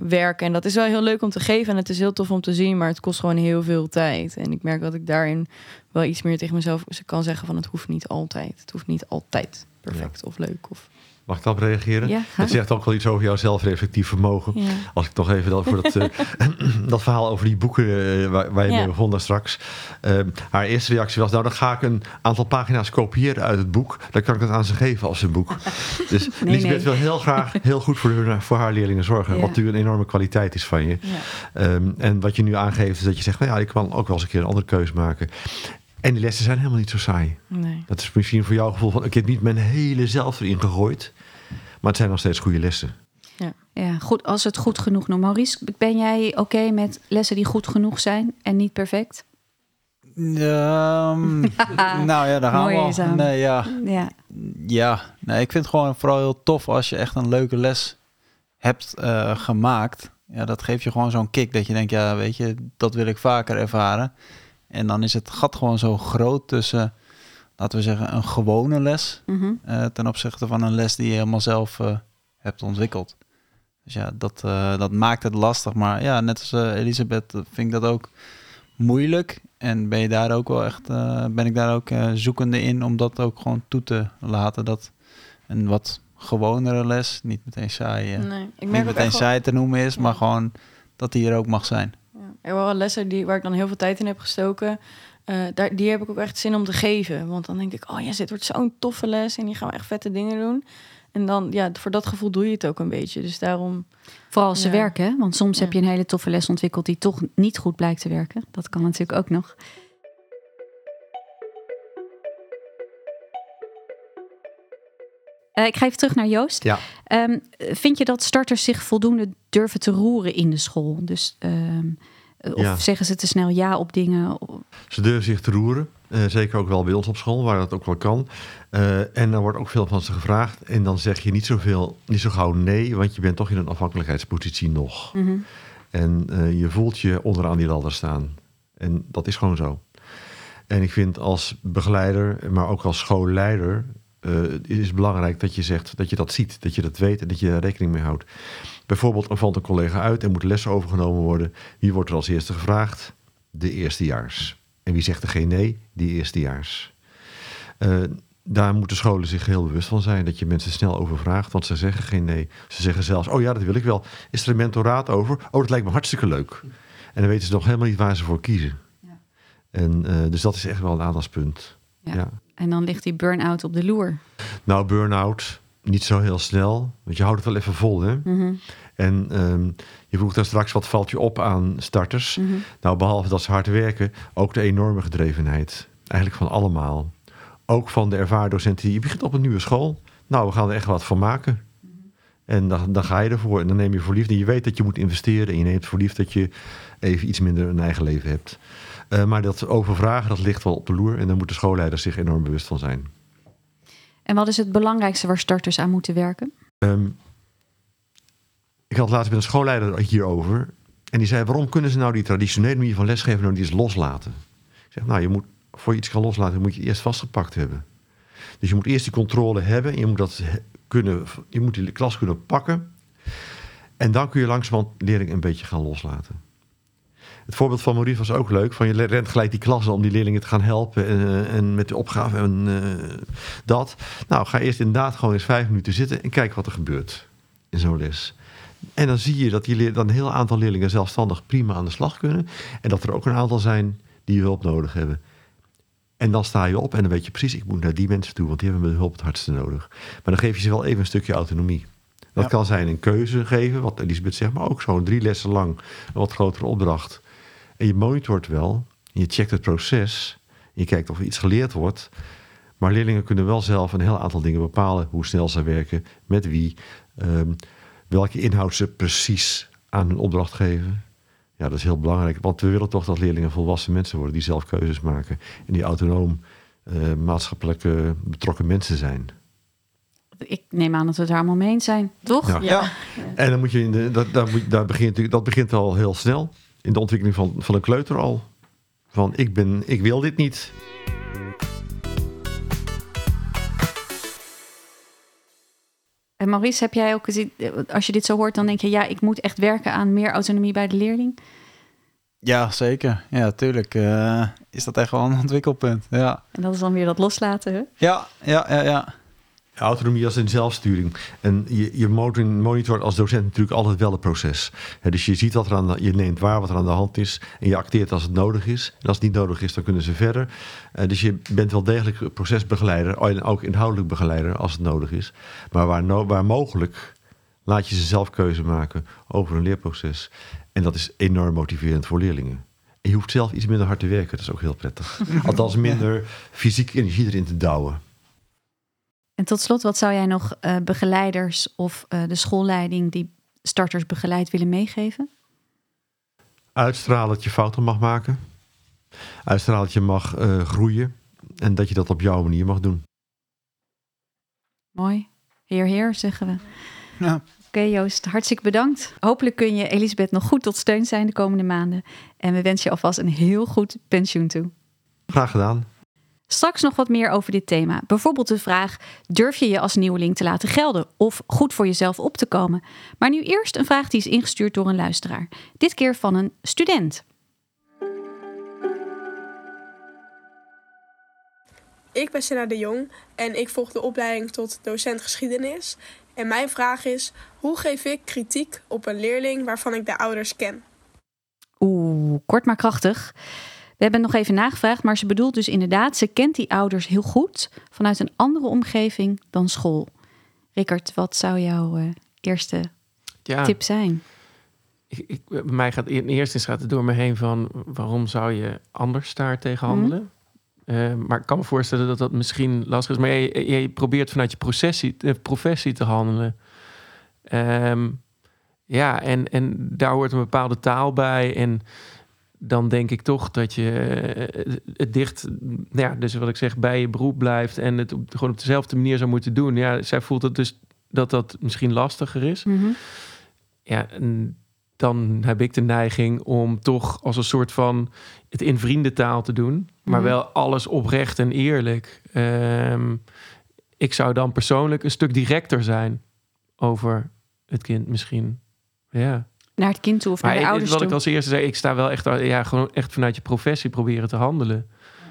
werken. En dat is wel heel leuk om te geven en het is heel tof om te zien... maar het kost gewoon heel veel tijd. En ik merk dat ik daarin wel iets meer tegen mezelf kan zeggen van... het hoeft niet altijd. Het hoeft niet altijd perfect ja. of leuk of... Mag ik daarop reageren? Ja, dat zegt ook wel iets over jouw zelfreflectief vermogen. Ja. Als ik toch even dat, voor dat, uh, [CLEARS THROAT] dat verhaal over die boeken uh, waar, waar, je ja. mee begon daar straks. Uh, haar eerste reactie was, nou dan ga ik een aantal pagina's kopiëren uit het boek. Dan kan ik het aan ze geven als een boek. [LAUGHS] Dus nee, Elisabeth nee. wil heel graag heel goed voor, hun, voor haar leerlingen zorgen. Wat natuurlijk een enorme kwaliteit is van je. Um, en wat je nu aangeeft is dat je zegt, nou ja, ik kan ook wel eens een keer een andere keuze maken. En die lessen zijn helemaal niet zo saai. Nee. Dat is misschien voor jouw gevoel van... ik heb niet mijn hele zelf erin gegooid. Maar het zijn nog steeds goede lessen. Ja, ja goed, als het goed genoeg noemt. Maurice, ben jij oké okay met lessen die goed genoeg zijn en niet perfect? Um, [LAUGHS] nou ja, daar gaan we al. Nee, ja. Ja. ja, nee, ik vind het gewoon vooral heel tof als je echt een leuke les hebt uh, gemaakt. Ja, dat geeft je gewoon zo'n kick dat je denkt, ja, weet je, dat wil ik vaker ervaren. En dan is het gat gewoon zo groot tussen, laten we zeggen, een gewone les mm -hmm. uh, ten opzichte van een les die je helemaal zelf uh, hebt ontwikkeld. Dus ja, dat, uh, dat maakt het lastig. Maar ja, net als Elisabeth vind ik dat ook moeilijk. En ben je daar ook wel echt, ben ik daar ook zoekende in om dat ook gewoon toe te laten. Dat een wat gewonere les, niet meteen saai, nee, ik niet meteen saai te noemen is, ja. maar gewoon dat die er ook mag zijn. Er waren lessen die, waar ik dan heel veel tijd in heb gestoken. Uh, daar, die heb ik ook echt zin om te geven. Want dan denk ik, oh ja, dit wordt zo'n toffe les. En die gaan we echt vette dingen doen. En dan, ja, voor dat gevoel doe je het ook een beetje. Dus daarom... Vooral als ze ja. werken, hè? Want soms Ja. heb je een hele toffe les ontwikkeld... die toch niet goed blijkt te werken. Dat kan natuurlijk ook nog. Uh, ik ga even terug naar Joost. Ja. Um, vind je dat starters zich voldoende durven te roeren in de school? Dus, um, of Ja. zeggen ze te snel ja op dingen? Ze durven zich te roeren. Eh, zeker ook wel bij ons op school, waar dat ook wel kan. Eh, en er wordt ook veel van ze gevraagd. En dan zeg je niet zoveel, niet zo gauw nee, want je bent toch in een afhankelijkheidspositie nog. Mhm. En eh, je voelt je onderaan die ladder staan. En dat is gewoon zo. En ik vind als begeleider, maar ook als schoolleider, uh, is het belangrijk dat je zegt dat je dat ziet, dat je dat weet en dat je daar rekening mee houdt. Bijvoorbeeld, er valt een collega uit en moet lessen overgenomen worden. Wie wordt er als eerste gevraagd? De eerstejaars. En wie zegt er geen nee? Die eerstejaars. Uh, daar moeten scholen zich heel bewust van zijn. Dat je mensen snel overvraagt, want ze zeggen geen nee. Ze zeggen zelfs, oh ja, dat wil ik wel. Is er een mentoraat over? Oh, dat lijkt me hartstikke leuk. En dan weten ze nog helemaal niet waar ze voor kiezen. Ja. En, uh, dus dat is echt wel een aandachtspunt. Ja. ja. En dan ligt die burn-out op de loer. Nou, burn-out niet zo heel snel. Want je houdt het wel even vol, hè? Mm En um, je vroeg daar straks, wat valt je op aan starters? Mm -hmm. Nou, behalve dat ze hard werken, ook de enorme gedrevenheid. Eigenlijk van allemaal. Ook van de ervaren docenten. Je begint op een nieuwe school. Nou, we gaan er echt wat van maken. En dan, dan, ga je ervoor en dan neem je voor lief. En je weet dat je moet investeren en je neemt voor lief dat je even iets minder een eigen leven hebt. Uh, maar dat overvragen, dat ligt wel op de loer. En daar moeten schoolleiders zich enorm bewust van zijn. En wat is het belangrijkste waar starters aan moeten werken? Um, ik had laatst met een schoolleider hierover. En die zei, waarom kunnen ze nou die traditionele manier van lesgeven nou niet eens loslaten? Ik zeg, nou, je moet, voor je iets kan loslaten, moet je eerst vastgepakt hebben. Dus je moet eerst die controle hebben. En je moet, dat kunnen, je moet die klas kunnen pakken. En dan kun je langzamerhand leerlingen een beetje gaan loslaten. Het voorbeeld van Maurice was ook leuk. Van je rent gelijk die klassen om die leerlingen te gaan helpen. En, eh, en met de opgave en uh, dat. Nou, ga eerst inderdaad gewoon eens vijf minuten zitten en kijk wat er gebeurt in zo'n les. En dan zie je dat die dan een heel aantal leerlingen zelfstandig prima aan de slag kunnen. En dat er ook een aantal zijn die hulp nodig hebben. En dan sta je op en dan weet je precies, ik moet naar die mensen toe, want die hebben mijn hulp het hardste nodig. Maar dan geef je ze wel even een stukje autonomie. Dat kan zijn een keuze geven, wat Elisabeth zegt, maar ook zo'n drie lessen lang een wat grotere opdracht. En je monitort wel, je checkt het proces, je kijkt of er iets geleerd wordt. Maar leerlingen kunnen wel zelf een heel aantal dingen bepalen. Hoe snel ze werken, met wie, um, welke inhoud ze precies aan hun opdracht geven. Ja, dat is heel belangrijk, want we willen toch dat leerlingen volwassen mensen worden die zelf keuzes maken en die autonoom uh, maatschappelijk uh, betrokken mensen zijn. Ik neem aan dat we het daar allemaal mee eens zijn, toch? Ja. ja. En dan moet je in de, dat, dat, dat, begint, dat begint al heel snel in de ontwikkeling van, van een kleuter al. Van ik, ben, ik wil dit niet. En Maurice, heb jij ook gezien, als je dit zo hoort, dan denk je, ja, ik moet echt werken aan meer autonomie bij de leerling? Ja, zeker. Ja, tuurlijk uh, is dat echt wel een [LAUGHS] ontwikkelpunt. Ja. En dat is dan weer dat loslaten, hè? Ja, ja, ja, ja. Autonomie als in zelfsturing. En je, je monitort als docent natuurlijk altijd wel het proces. dus je ziet wat er aan de, je neemt waar wat er aan de hand is. En je acteert als het nodig is. En als het niet nodig is, dan kunnen ze verder. Uh, dus je bent wel degelijk procesbegeleider. En ook inhoudelijk begeleider als het nodig is. Maar waar, no, waar mogelijk laat je ze zelf keuze maken over een leerproces. En dat is enorm motiverend voor leerlingen. En je hoeft zelf iets minder hard te werken. Dat is ook heel prettig. [LAUGHS] Althans minder fysieke energie erin te douwen. En tot slot, wat zou jij nog uh, begeleiders of uh, de schoolleiding die starters begeleid willen meegeven? Uitstralen dat je fouten mag maken. Uitstralen dat je mag uh, groeien. En dat je dat op jouw manier mag doen. Mooi. Heer, heer, zeggen we. Ja. Oké, okay, Joost, hartstikke bedankt. Hopelijk kun je Elisabeth nog goed tot steun zijn de komende maanden. En we wensen je alvast een heel goed pensioen toe. Graag gedaan. Straks nog wat meer over dit thema. Bijvoorbeeld de vraag: durf je je als nieuweling te laten gelden of goed voor jezelf op te komen? Maar nu eerst een vraag die is ingestuurd door een luisteraar. Dit keer van een student. Ik ben Senna de Jong en ik volg de opleiding tot docent geschiedenis. En mijn vraag is: hoe geef ik kritiek op een leerling waarvan ik de ouders ken? Oeh, kort maar krachtig. We hebben nog even nagevraagd, maar ze bedoelt dus inderdaad, ze kent die ouders heel goed vanuit een andere omgeving dan school. Rickert, wat zou jouw uh, eerste ja, tip zijn? Ik, ik, bij mij gaat in eerste instantie het door me heen van waarom zou je anders daar tegen mhm. handelen? Uh, maar ik kan me voorstellen dat dat misschien lastig is. Maar je, je probeert vanuit je professie, uh, professie te handelen. Um, ja, en, en daar hoort een bepaalde taal bij. En dan denk ik toch dat je eh, het dicht, ja, dus wat ik zeg, bij je beroep blijft en het op, gewoon op dezelfde manier zou moeten doen. Ja, zij voelt het dus dat dat misschien lastiger is. Mhm. Ja, en dan heb ik de neiging om toch als een soort van het in vriendentaal te doen, maar Mhm. wel alles oprecht en eerlijk. Ehm, ik zou dan persoonlijk een stuk directer zijn over het kind misschien. Ja. Naar het kind toe of naar de ik- ouders wat toe. ik als eerste zei, ik sta wel echt, ja, gewoon echt vanuit je professie proberen te handelen.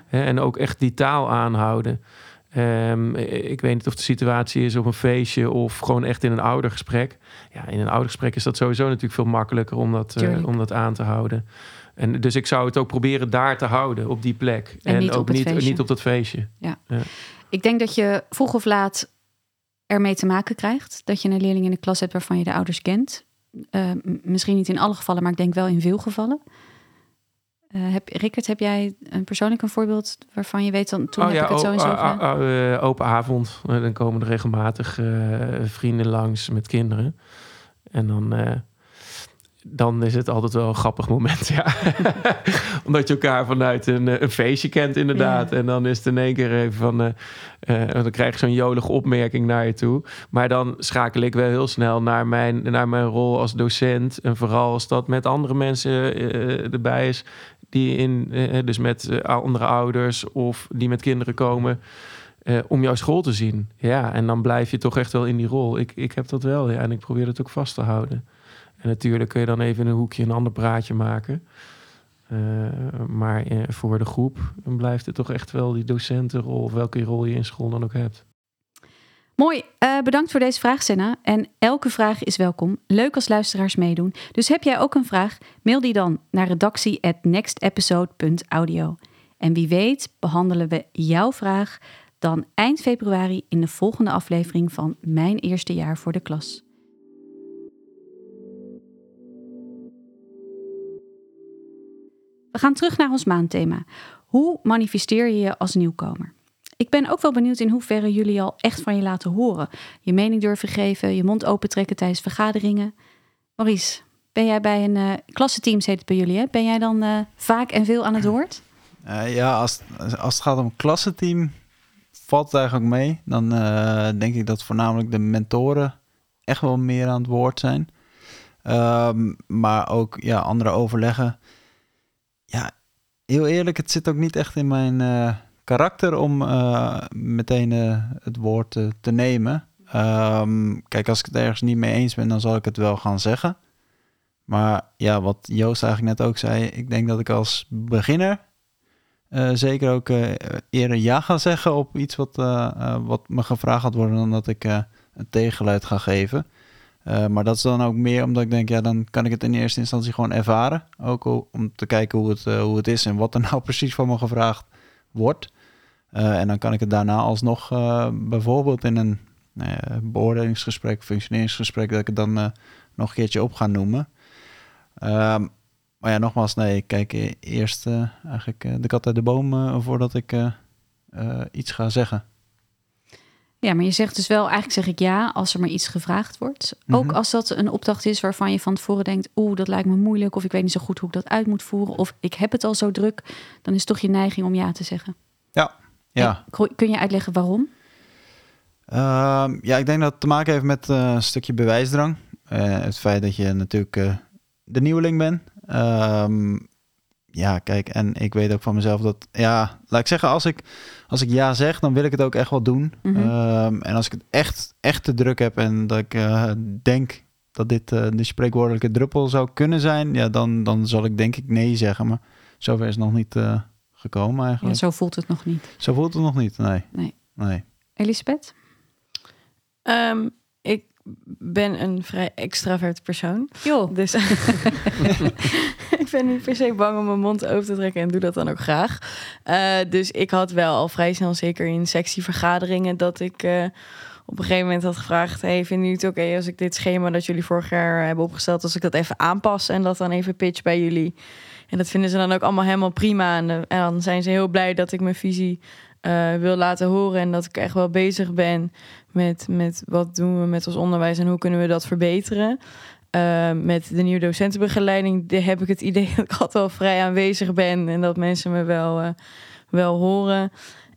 Hè, en ook echt die taal aanhouden. Ehm, ik weet niet of de situatie is op een feestje of gewoon echt in een oudergesprek. Ja, in een oudergesprek is dat sowieso natuurlijk veel makkelijker om dat, eh, om dat aan te houden. En dus ik zou het ook proberen daar te houden, op die plek. En niet ook op niet, feestje. niet op dat feestje. Ik denk dat je vroeg of laat ermee te maken krijgt. Dat je een leerling in de klas hebt waarvan je de ouders kent. Eh, misschien niet in alle gevallen, maar ik denk wel in veel gevallen. Eh heb, Rickert, heb jij een persoonlijk een voorbeeld waarvan je weet dan toen heb ik het zo en zo a- gedaan? a- a- eh, open avond. Dan komen er regelmatig vrienden langs met kinderen. En dan, dan is het altijd wel een grappig moment, ja. [LAUGHS] Omdat je elkaar vanuit een, eh, een feestje kent, inderdaad. Ja. En dan is het in één keer even van... eh, eh, dan krijg je zo'n jolige opmerking naar je toe. Maar dan schakel ik wel heel snel naar mijn, naar mijn rol als docent. En vooral als dat met andere mensen erbij is... die in, dus met andere ouders of die met kinderen komen... om jouw school te zien. Ja, en dan blijf je toch echt wel in die rol. Ik, ik heb dat wel, ja. En ik probeer het ook vast te houden. En natuurlijk kun je dan even in een hoekje een ander praatje maken. Eh, maar eh, voor de groep blijft het toch echt wel die docentenrol... of welke rol je in school dan ook hebt. Mooi, eh, bedankt voor deze vraag, Senna. En elke vraag is welkom. Leuk als luisteraars meedoen. Dus heb jij ook een vraag? Mail die dan naar redactie@nextepisode.audio. En wie weet behandelen we jouw vraag dan eind februari in de volgende aflevering van Mijn Eerste Jaar voor de Klas. We gaan terug naar ons maandthema. Hoe manifesteer je je als nieuwkomer? Ik ben ook wel benieuwd in hoeverre jullie al echt van je laten horen. Je mening durven geven, je mond opentrekken tijdens vergaderingen. Maurice, ben jij bij een uh, klassenteams, heet het bij jullie, hè? Ben jij dan uh, vaak en veel aan het woord? Uh, ja, als, als het gaat om klassenteam, valt het eigenlijk mee. Dan denk ik dat voornamelijk de mentoren echt wel meer aan het woord zijn. Um, maar ook ja, andere overleggen. Heel eerlijk, het zit ook niet echt in mijn uh, karakter om uh, meteen uh, het woord te nemen. Um, kijk, als ik het ergens niet mee eens ben, dan zal ik het wel gaan zeggen. Maar ja, wat Joost eigenlijk net ook zei, ik denk dat ik als beginner zeker ook eerder ja ga zeggen op iets wat, wat me gevraagd gaat worden, dan dat ik een tegengeluid ga geven. Maar dat is dan ook meer omdat ik denk, ja, dan kan ik het in eerste instantie gewoon ervaren. Ook om te kijken hoe het, hoe het is en wat er [LAUGHS] nou precies van me gevraagd wordt. en dan kan ik het daarna alsnog bijvoorbeeld in een beoordelingsgesprek, functioneringsgesprek, dat ik het dan nog een keertje op ga noemen. Um, maar ja, nogmaals, nee, ik kijk eerst eigenlijk de kat uit de boom voordat ik iets ga zeggen. Ja, maar je zegt dus wel, eigenlijk zeg ik ja als er maar iets gevraagd wordt. Mm -hmm. Ook als dat een opdracht is waarvan je van tevoren denkt, oeh, dat lijkt me moeilijk, of ik weet niet zo goed hoe ik dat uit moet voeren, of ik heb het al zo druk, dan is toch je neiging om ja te zeggen. Ja, ja. En kun je uitleggen waarom? Uh, ja, ik denk dat het te maken heeft met uh, een stukje bewijsdrang. Uh, het feit dat je natuurlijk uh, de nieuweling bent. Um, ja, kijk, en ik weet ook van mezelf dat, ja, laat ik zeggen, als ik, als ik ja zeg, dan wil ik het ook echt wel doen. Mm -hmm. um, en als ik het echt, echt te druk heb en dat ik uh, denk dat dit uh, de spreekwoordelijke druppel zou kunnen zijn, ja, dan, dan zal ik denk ik nee zeggen. Maar zover is het nog niet uh, gekomen eigenlijk. Ja, zo voelt het nog niet. Zo voelt het nog niet, nee. Nee. nee. Elisabeth? Um, ben een vrij extravert persoon. Jo. Dus [LAUGHS] [LAUGHS] ik ben niet per se bang om mijn mond open te trekken en doe dat dan ook graag. Uh, dus ik had wel al vrij snel, zeker in sectievergaderingen, dat ik uh, op een gegeven moment had gevraagd: Hey, vinden jullie het oké okay als ik dit schema dat jullie vorig jaar hebben opgesteld, als ik dat even aanpas en dat dan even pitch bij jullie? En dat vinden ze dan ook allemaal helemaal prima. En, en dan zijn ze heel blij dat ik mijn visie uh, wil laten horen en dat ik echt wel bezig ben met, met wat doen we met ons onderwijs en hoe kunnen we dat verbeteren. Uh, met de nieuwe docentenbegeleiding heb ik het idee [LAUGHS] dat ik altijd wel vrij aanwezig ben en dat mensen me wel, uh, wel horen.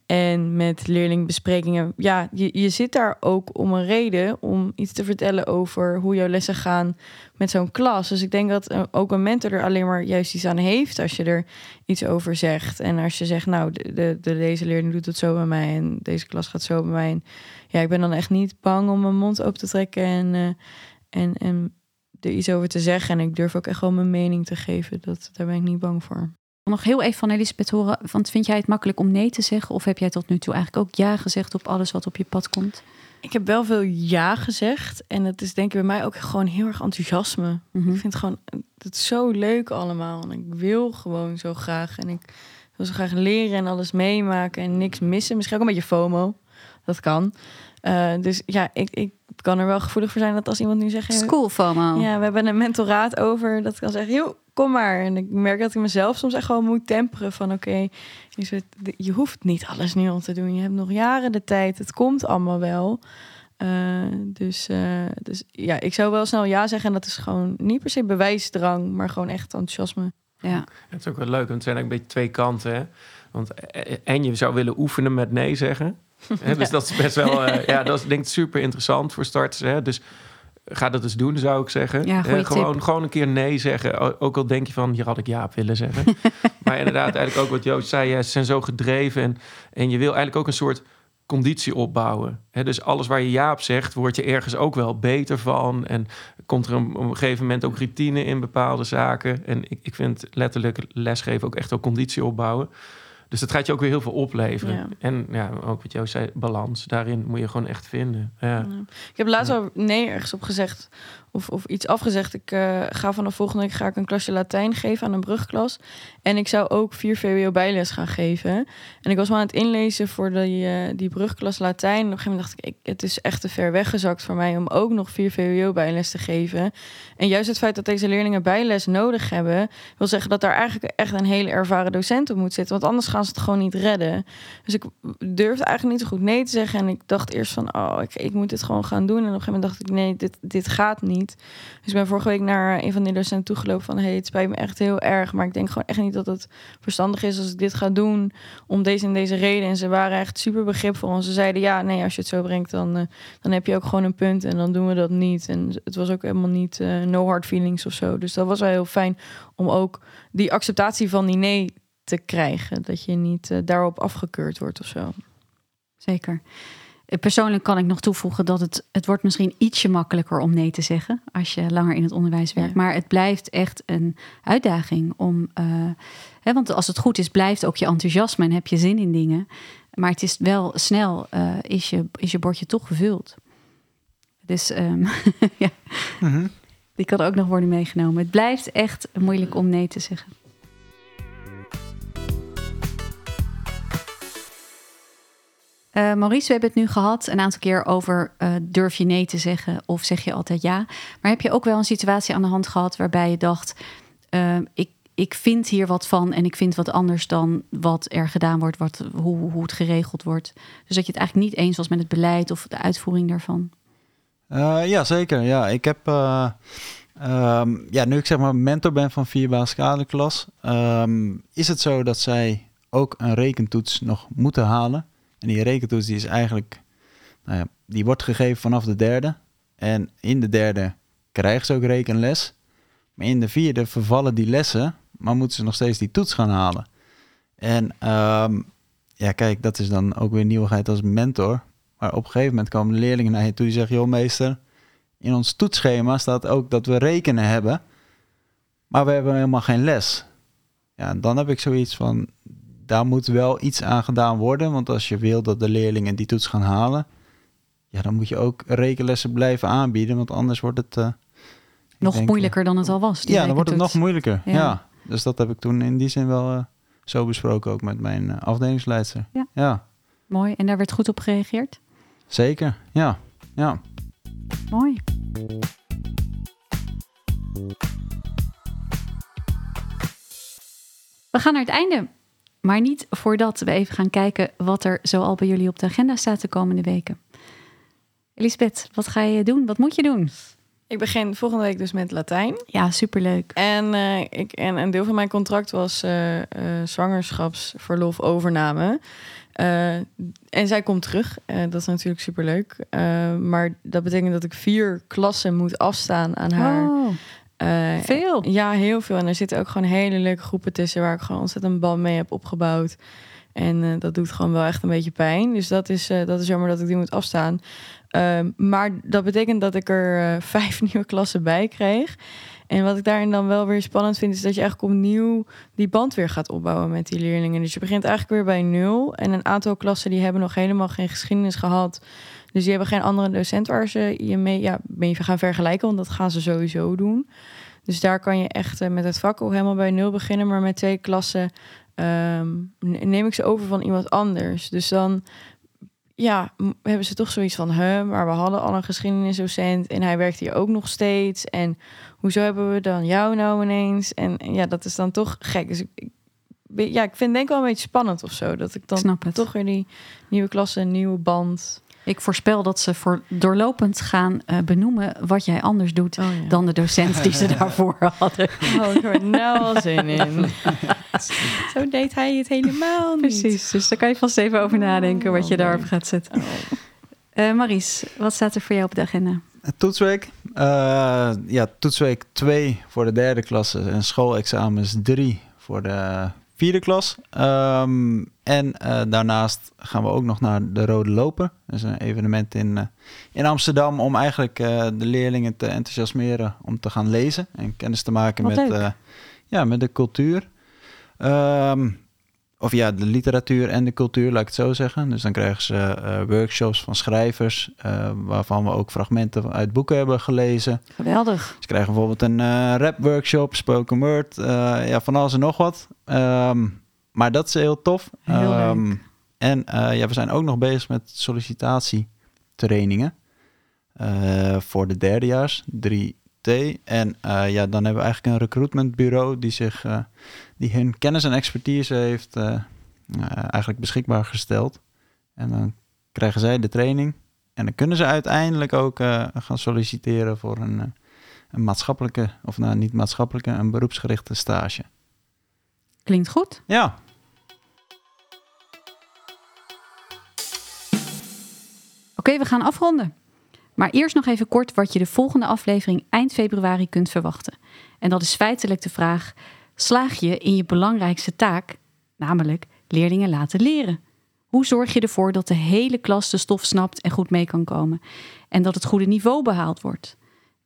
En met leerlingbesprekingen. Ja, je, je zit daar ook om een reden om iets te vertellen over hoe jouw lessen gaan met zo'n klas. Dus ik denk dat eh, ook een mentor er alleen maar juist iets aan heeft als je er iets over zegt. En als je zegt, nou, de, de, de- deze leerling doet het zo bij mij en deze klas gaat zo bij mij. Ja, ik ben dan echt niet bang om mijn mond open te trekken en, eh, en, en er iets over te zeggen. En ik durf ook echt wel mijn mening te geven. Dat, daar ben ik niet bang voor. Nog heel even van Elisabeth horen. Want vind jij het makkelijk om nee te zeggen? Of heb jij tot nu toe eigenlijk ook ja gezegd op alles wat op je pad komt? Ik heb wel veel ja gezegd. En dat is denk ik bij mij ook gewoon heel erg enthousiasme. Mhm. Ik vind het gewoon het is zo leuk allemaal. En ik wil gewoon zo graag. En ik wil zo graag leren en alles meemaken en niks missen. Misschien ook een beetje FOMO. Dat kan. Eh, dus ja, ik, ik kan er wel gevoelig voor zijn dat als iemand nu zegt... School FOMO. Ja, we hebben een mentoraat over. Dat ik kan zeggen, joh, kom maar. En ik merk dat ik mezelf soms echt gewoon moet temperen. Van oké, je, je hoeft niet alles nu al te doen. Je hebt nog jaren de tijd. Het komt allemaal wel. Eh, dus, eh, dus ja, ik zou wel snel ja zeggen. En dat is gewoon niet per se bewijsdrang, maar gewoon echt enthousiasme. Ja. Het is ook wel leuk, want het zijn eigenlijk een beetje twee kanten. Hè? Want eh, en je zou willen oefenen met nee zeggen. [LAUGHS] Hè, dus dat is best wel, eh, ja, dat is denk ik super interessant voor starters. Hè? Dus ga dat eens doen, zou ik zeggen. Ja, gewoon, tip. gewoon een keer nee zeggen. Ook al denk je van, hier had ik ja op willen zeggen. [LAUGHS] maar inderdaad, eigenlijk ook wat Joost zei. ja, ze zijn zo gedreven. En, en je wil eigenlijk ook een soort conditie opbouwen. Dus alles waar je ja op zegt, word je ergens ook wel beter van. En komt er een, op een gegeven moment ook routine in bepaalde zaken. En ik, ik vind letterlijk lesgeven ook echt ook conditie opbouwen. Dus dat gaat je ook weer heel veel opleveren. Ja. En ja, ook wat jou zei, balans. Daarin moet je gewoon echt vinden. Ja. Ja. Ik heb laatst al nee ergens op gezegd. Of, of iets afgezegd. Ik eh, ga vanaf volgende week ga ik een klasje Latijn geven aan een brugklas. En ik zou ook 4 VWO bijles gaan geven. En ik was wel aan het inlezen voor die, eh, die brugklas Latijn. En op een gegeven moment dacht ik, ik, het is echt te ver weggezakt voor mij om ook nog 4 VWO bijles te geven. En juist het feit dat deze leerlingen bijles nodig hebben, wil zeggen dat daar eigenlijk echt een hele ervaren docent op moet zitten. Want anders gaan ze het gewoon niet redden. Dus ik durfde eigenlijk niet zo goed nee te zeggen. En ik dacht eerst van, oh, ik, ik moet dit gewoon gaan doen. En op een gegeven moment dacht ik, nee, dit, dit gaat Dus ik ben vorige week naar een van die docenten toegelopen van... hey, het spijt me echt heel erg, maar ik denk gewoon echt niet dat het verstandig is... als ik dit ga doen om deze en deze reden. En ze waren echt super begripvol. En ze zeiden, ja, nee, als je het zo brengt, dan, eh, dan heb je ook gewoon een punt. En dan doen we dat niet. En het was ook helemaal niet eh, no hard feelings of zo. Dus dat was wel heel fijn om ook die acceptatie van die nee te krijgen. Dat je niet eh, daarop afgekeurd wordt of zo. Zeker. Eh, Persoonlijk kan ik nog toevoegen dat het, het wordt misschien ietsje makkelijker om nee te zeggen als je langer in het onderwijs werkt. Ja. Maar het blijft echt een uitdaging om. eh, hè, want als het goed is, blijft ook je enthousiasme en heb je zin in dingen. Maar het is wel snel, eh, is, je, is je bordje toch gevuld. Dus ehm, [LAUGHS] ja, Mhm. die kan ook nog worden meegenomen. Het blijft echt moeilijk om nee te zeggen. Eh, Maurice, we hebben het nu gehad een aantal keer over eh, durf je nee te zeggen of zeg je altijd ja. Maar heb je ook wel een situatie aan de hand gehad waarbij je dacht, eh, ik, ik vind hier wat van en ik vind wat anders dan wat er gedaan wordt, wat, hoe, hoe het geregeld wordt. Dus dat je het eigenlijk niet eens was met het beleid of de uitvoering daarvan. Eh, ja, zeker. Ja, ik heb... eh, ehm, ja, nu ik zeg maar mentor ben van vier basiskaderklas... ehm, is het zo dat zij ook een rekentoets nog moeten halen. En die rekentoets die is eigenlijk... Nou ja, die wordt gegeven vanaf de derde. En in de derde krijgen ze ook rekenles. Maar in de vierde vervallen die lessen... maar moeten ze nog steeds die toets gaan halen. En ehm, ja, kijk, dat is dan ook weer nieuwigheid als mentor... Maar op een gegeven moment komen leerlingen naar je toe die zeggen: Joh, meester, in ons toetsschema staat ook dat we rekenen hebben, maar we hebben helemaal geen les. Ja, dan heb ik zoiets van: daar moet wel iets aan gedaan worden. Want als je wil dat de leerlingen die toets gaan halen, ja, dan moet je ook rekenlessen blijven aanbieden, want anders wordt het. eh, Nog denk, moeilijker dan het al was. ja, dan wordt het nog moeilijker. Ja. Ja. Dus dat heb ik toen in die zin wel eh, zo besproken, ook met mijn eh, afdelingsleidster. Ja. ja, Mooi. En daar werd goed op gereageerd. zeker. Ja, ja. Mooi. We gaan naar het einde. Maar niet voordat we even gaan kijken wat er zoal bij jullie op de agenda staat de komende weken. Elisabeth, wat ga je doen? Wat moet je doen? Ik begin volgende week dus met Latijn. Ja, superleuk. En, eh, ik, en een deel van mijn contract was eh, eh, zwangerschapsverlof overname. En zij komt terug. Dat is natuurlijk superleuk. Maar dat betekent dat ik vier klassen moet afstaan aan haar. Oh, Eh, veel. Ja, heel veel. En er zitten ook gewoon hele leuke groepen tussen waar ik gewoon ontzettend een band mee heb opgebouwd. En eh, dat doet gewoon wel echt een beetje pijn. Dus dat is, eh, dat is jammer dat ik die moet afstaan. Ehm, maar dat betekent dat ik er [LAUGHS] vijf nieuwe klassen bij kreeg. En wat ik daarin dan wel weer spannend vind, is dat je eigenlijk opnieuw die band weer gaat opbouwen met die leerlingen. Dus je begint eigenlijk weer bij nul. En een aantal klassen die hebben nog helemaal geen geschiedenis gehad. Dus die hebben geen andere docent waar ze je mee ja, mee gaan vergelijken. Want dat gaan ze sowieso doen. Dus daar kan je echt eh, met het vak ook helemaal bij nul beginnen. Maar met twee klassen ehm, ne- neem ik ze over van iemand anders. Dus dan ja, hebben ze toch zoiets van... Huh, maar we hadden al een geschiedenisdocent en hij werkt hier ook nog steeds. En hoezo hebben we dan jou nou ineens? En en ja, dat is dan toch gek. Dus ik, ja, ik vind het denk ik wel een beetje spannend of zo. Dat ik dan toch weer die nieuwe klasse, een nieuwe band... Ik voorspel dat ze voor doorlopend gaan eh, benoemen wat jij anders doet Oh, ja. dan de docent die ze [LAUGHS] daarvoor hadden. Oh, ik heb er nou al zin in. [LAUGHS] Zo deed hij het helemaal niet. Precies, dus daar kan je vast even over nadenken wat je Oh, daarop nee. gaat zetten. Oh. Eh Maries, wat staat er voor jou op de agenda? Toetsweek. Eh, ja, toetsweek 2 voor de derde klasse en schoolexamens 3 voor de vierde klas. Ehm, en eh, daarnaast gaan we ook nog naar de Rode Loper. Dat is een evenement in, eh, in Amsterdam om eigenlijk eh, de leerlingen te enthousiasmeren om te gaan lezen en kennis te maken Wat met, ja, met de cultuur. Ehm, of ja, de literatuur en de cultuur, laat ik het zo zeggen. Dus dan krijgen ze eh, workshops van schrijvers, eh, waarvan we ook fragmenten uit boeken hebben gelezen. Geweldig. Ze krijgen bijvoorbeeld een eh rap workshop, spoken word, ja, van alles en nog wat. Ehm, maar dat is heel tof. Heel Ehm, leuk. En ja, we zijn ook nog bezig met sollicitatietrainingen voor de derdejaars, 3T. En eh, ja, dan hebben we eigenlijk een recruitmentbureau die zich, eh, die hun kennis en expertise heeft eh, eigenlijk beschikbaar gesteld. En dan krijgen zij de training. En dan kunnen ze uiteindelijk ook gaan solliciteren voor een, een maatschappelijke, of nou niet maatschappelijke, een beroepsgerichte stage. Klinkt goed. Ja, Oké, we gaan afronden. Maar eerst nog even kort wat je de volgende aflevering eind februari kunt verwachten. En dat is feitelijk de vraag: slaag je in je belangrijkste taak, namelijk leerlingen laten leren? Hoe zorg je ervoor dat de hele klas de stof snapt en goed mee kan komen? En dat het goede niveau behaald wordt?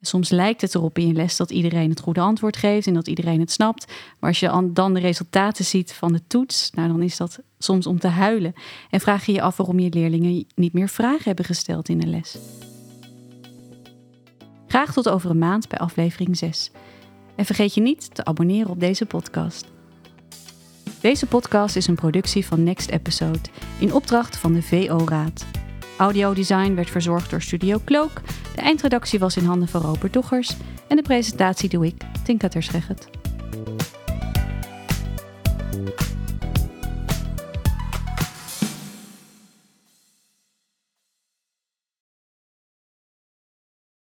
Soms lijkt het erop in je les dat iedereen het goede antwoord geeft en dat iedereen het snapt. Maar als je an- dan de resultaten ziet van de toets, nou dan is dat soms om te huilen. En vraag je je af waarom je leerlingen niet meer vragen hebben gesteld in de les. Graag tot over een maand bij aflevering 6. En vergeet je niet te abonneren op deze podcast. Deze podcast is een productie van Next Episode in opdracht van de VO-raad. Audiodesign werd verzorgd door Studio Cloak. De eindredactie was in handen van Robert Doggers. En de presentatie doe ik, Tinka Terschegget.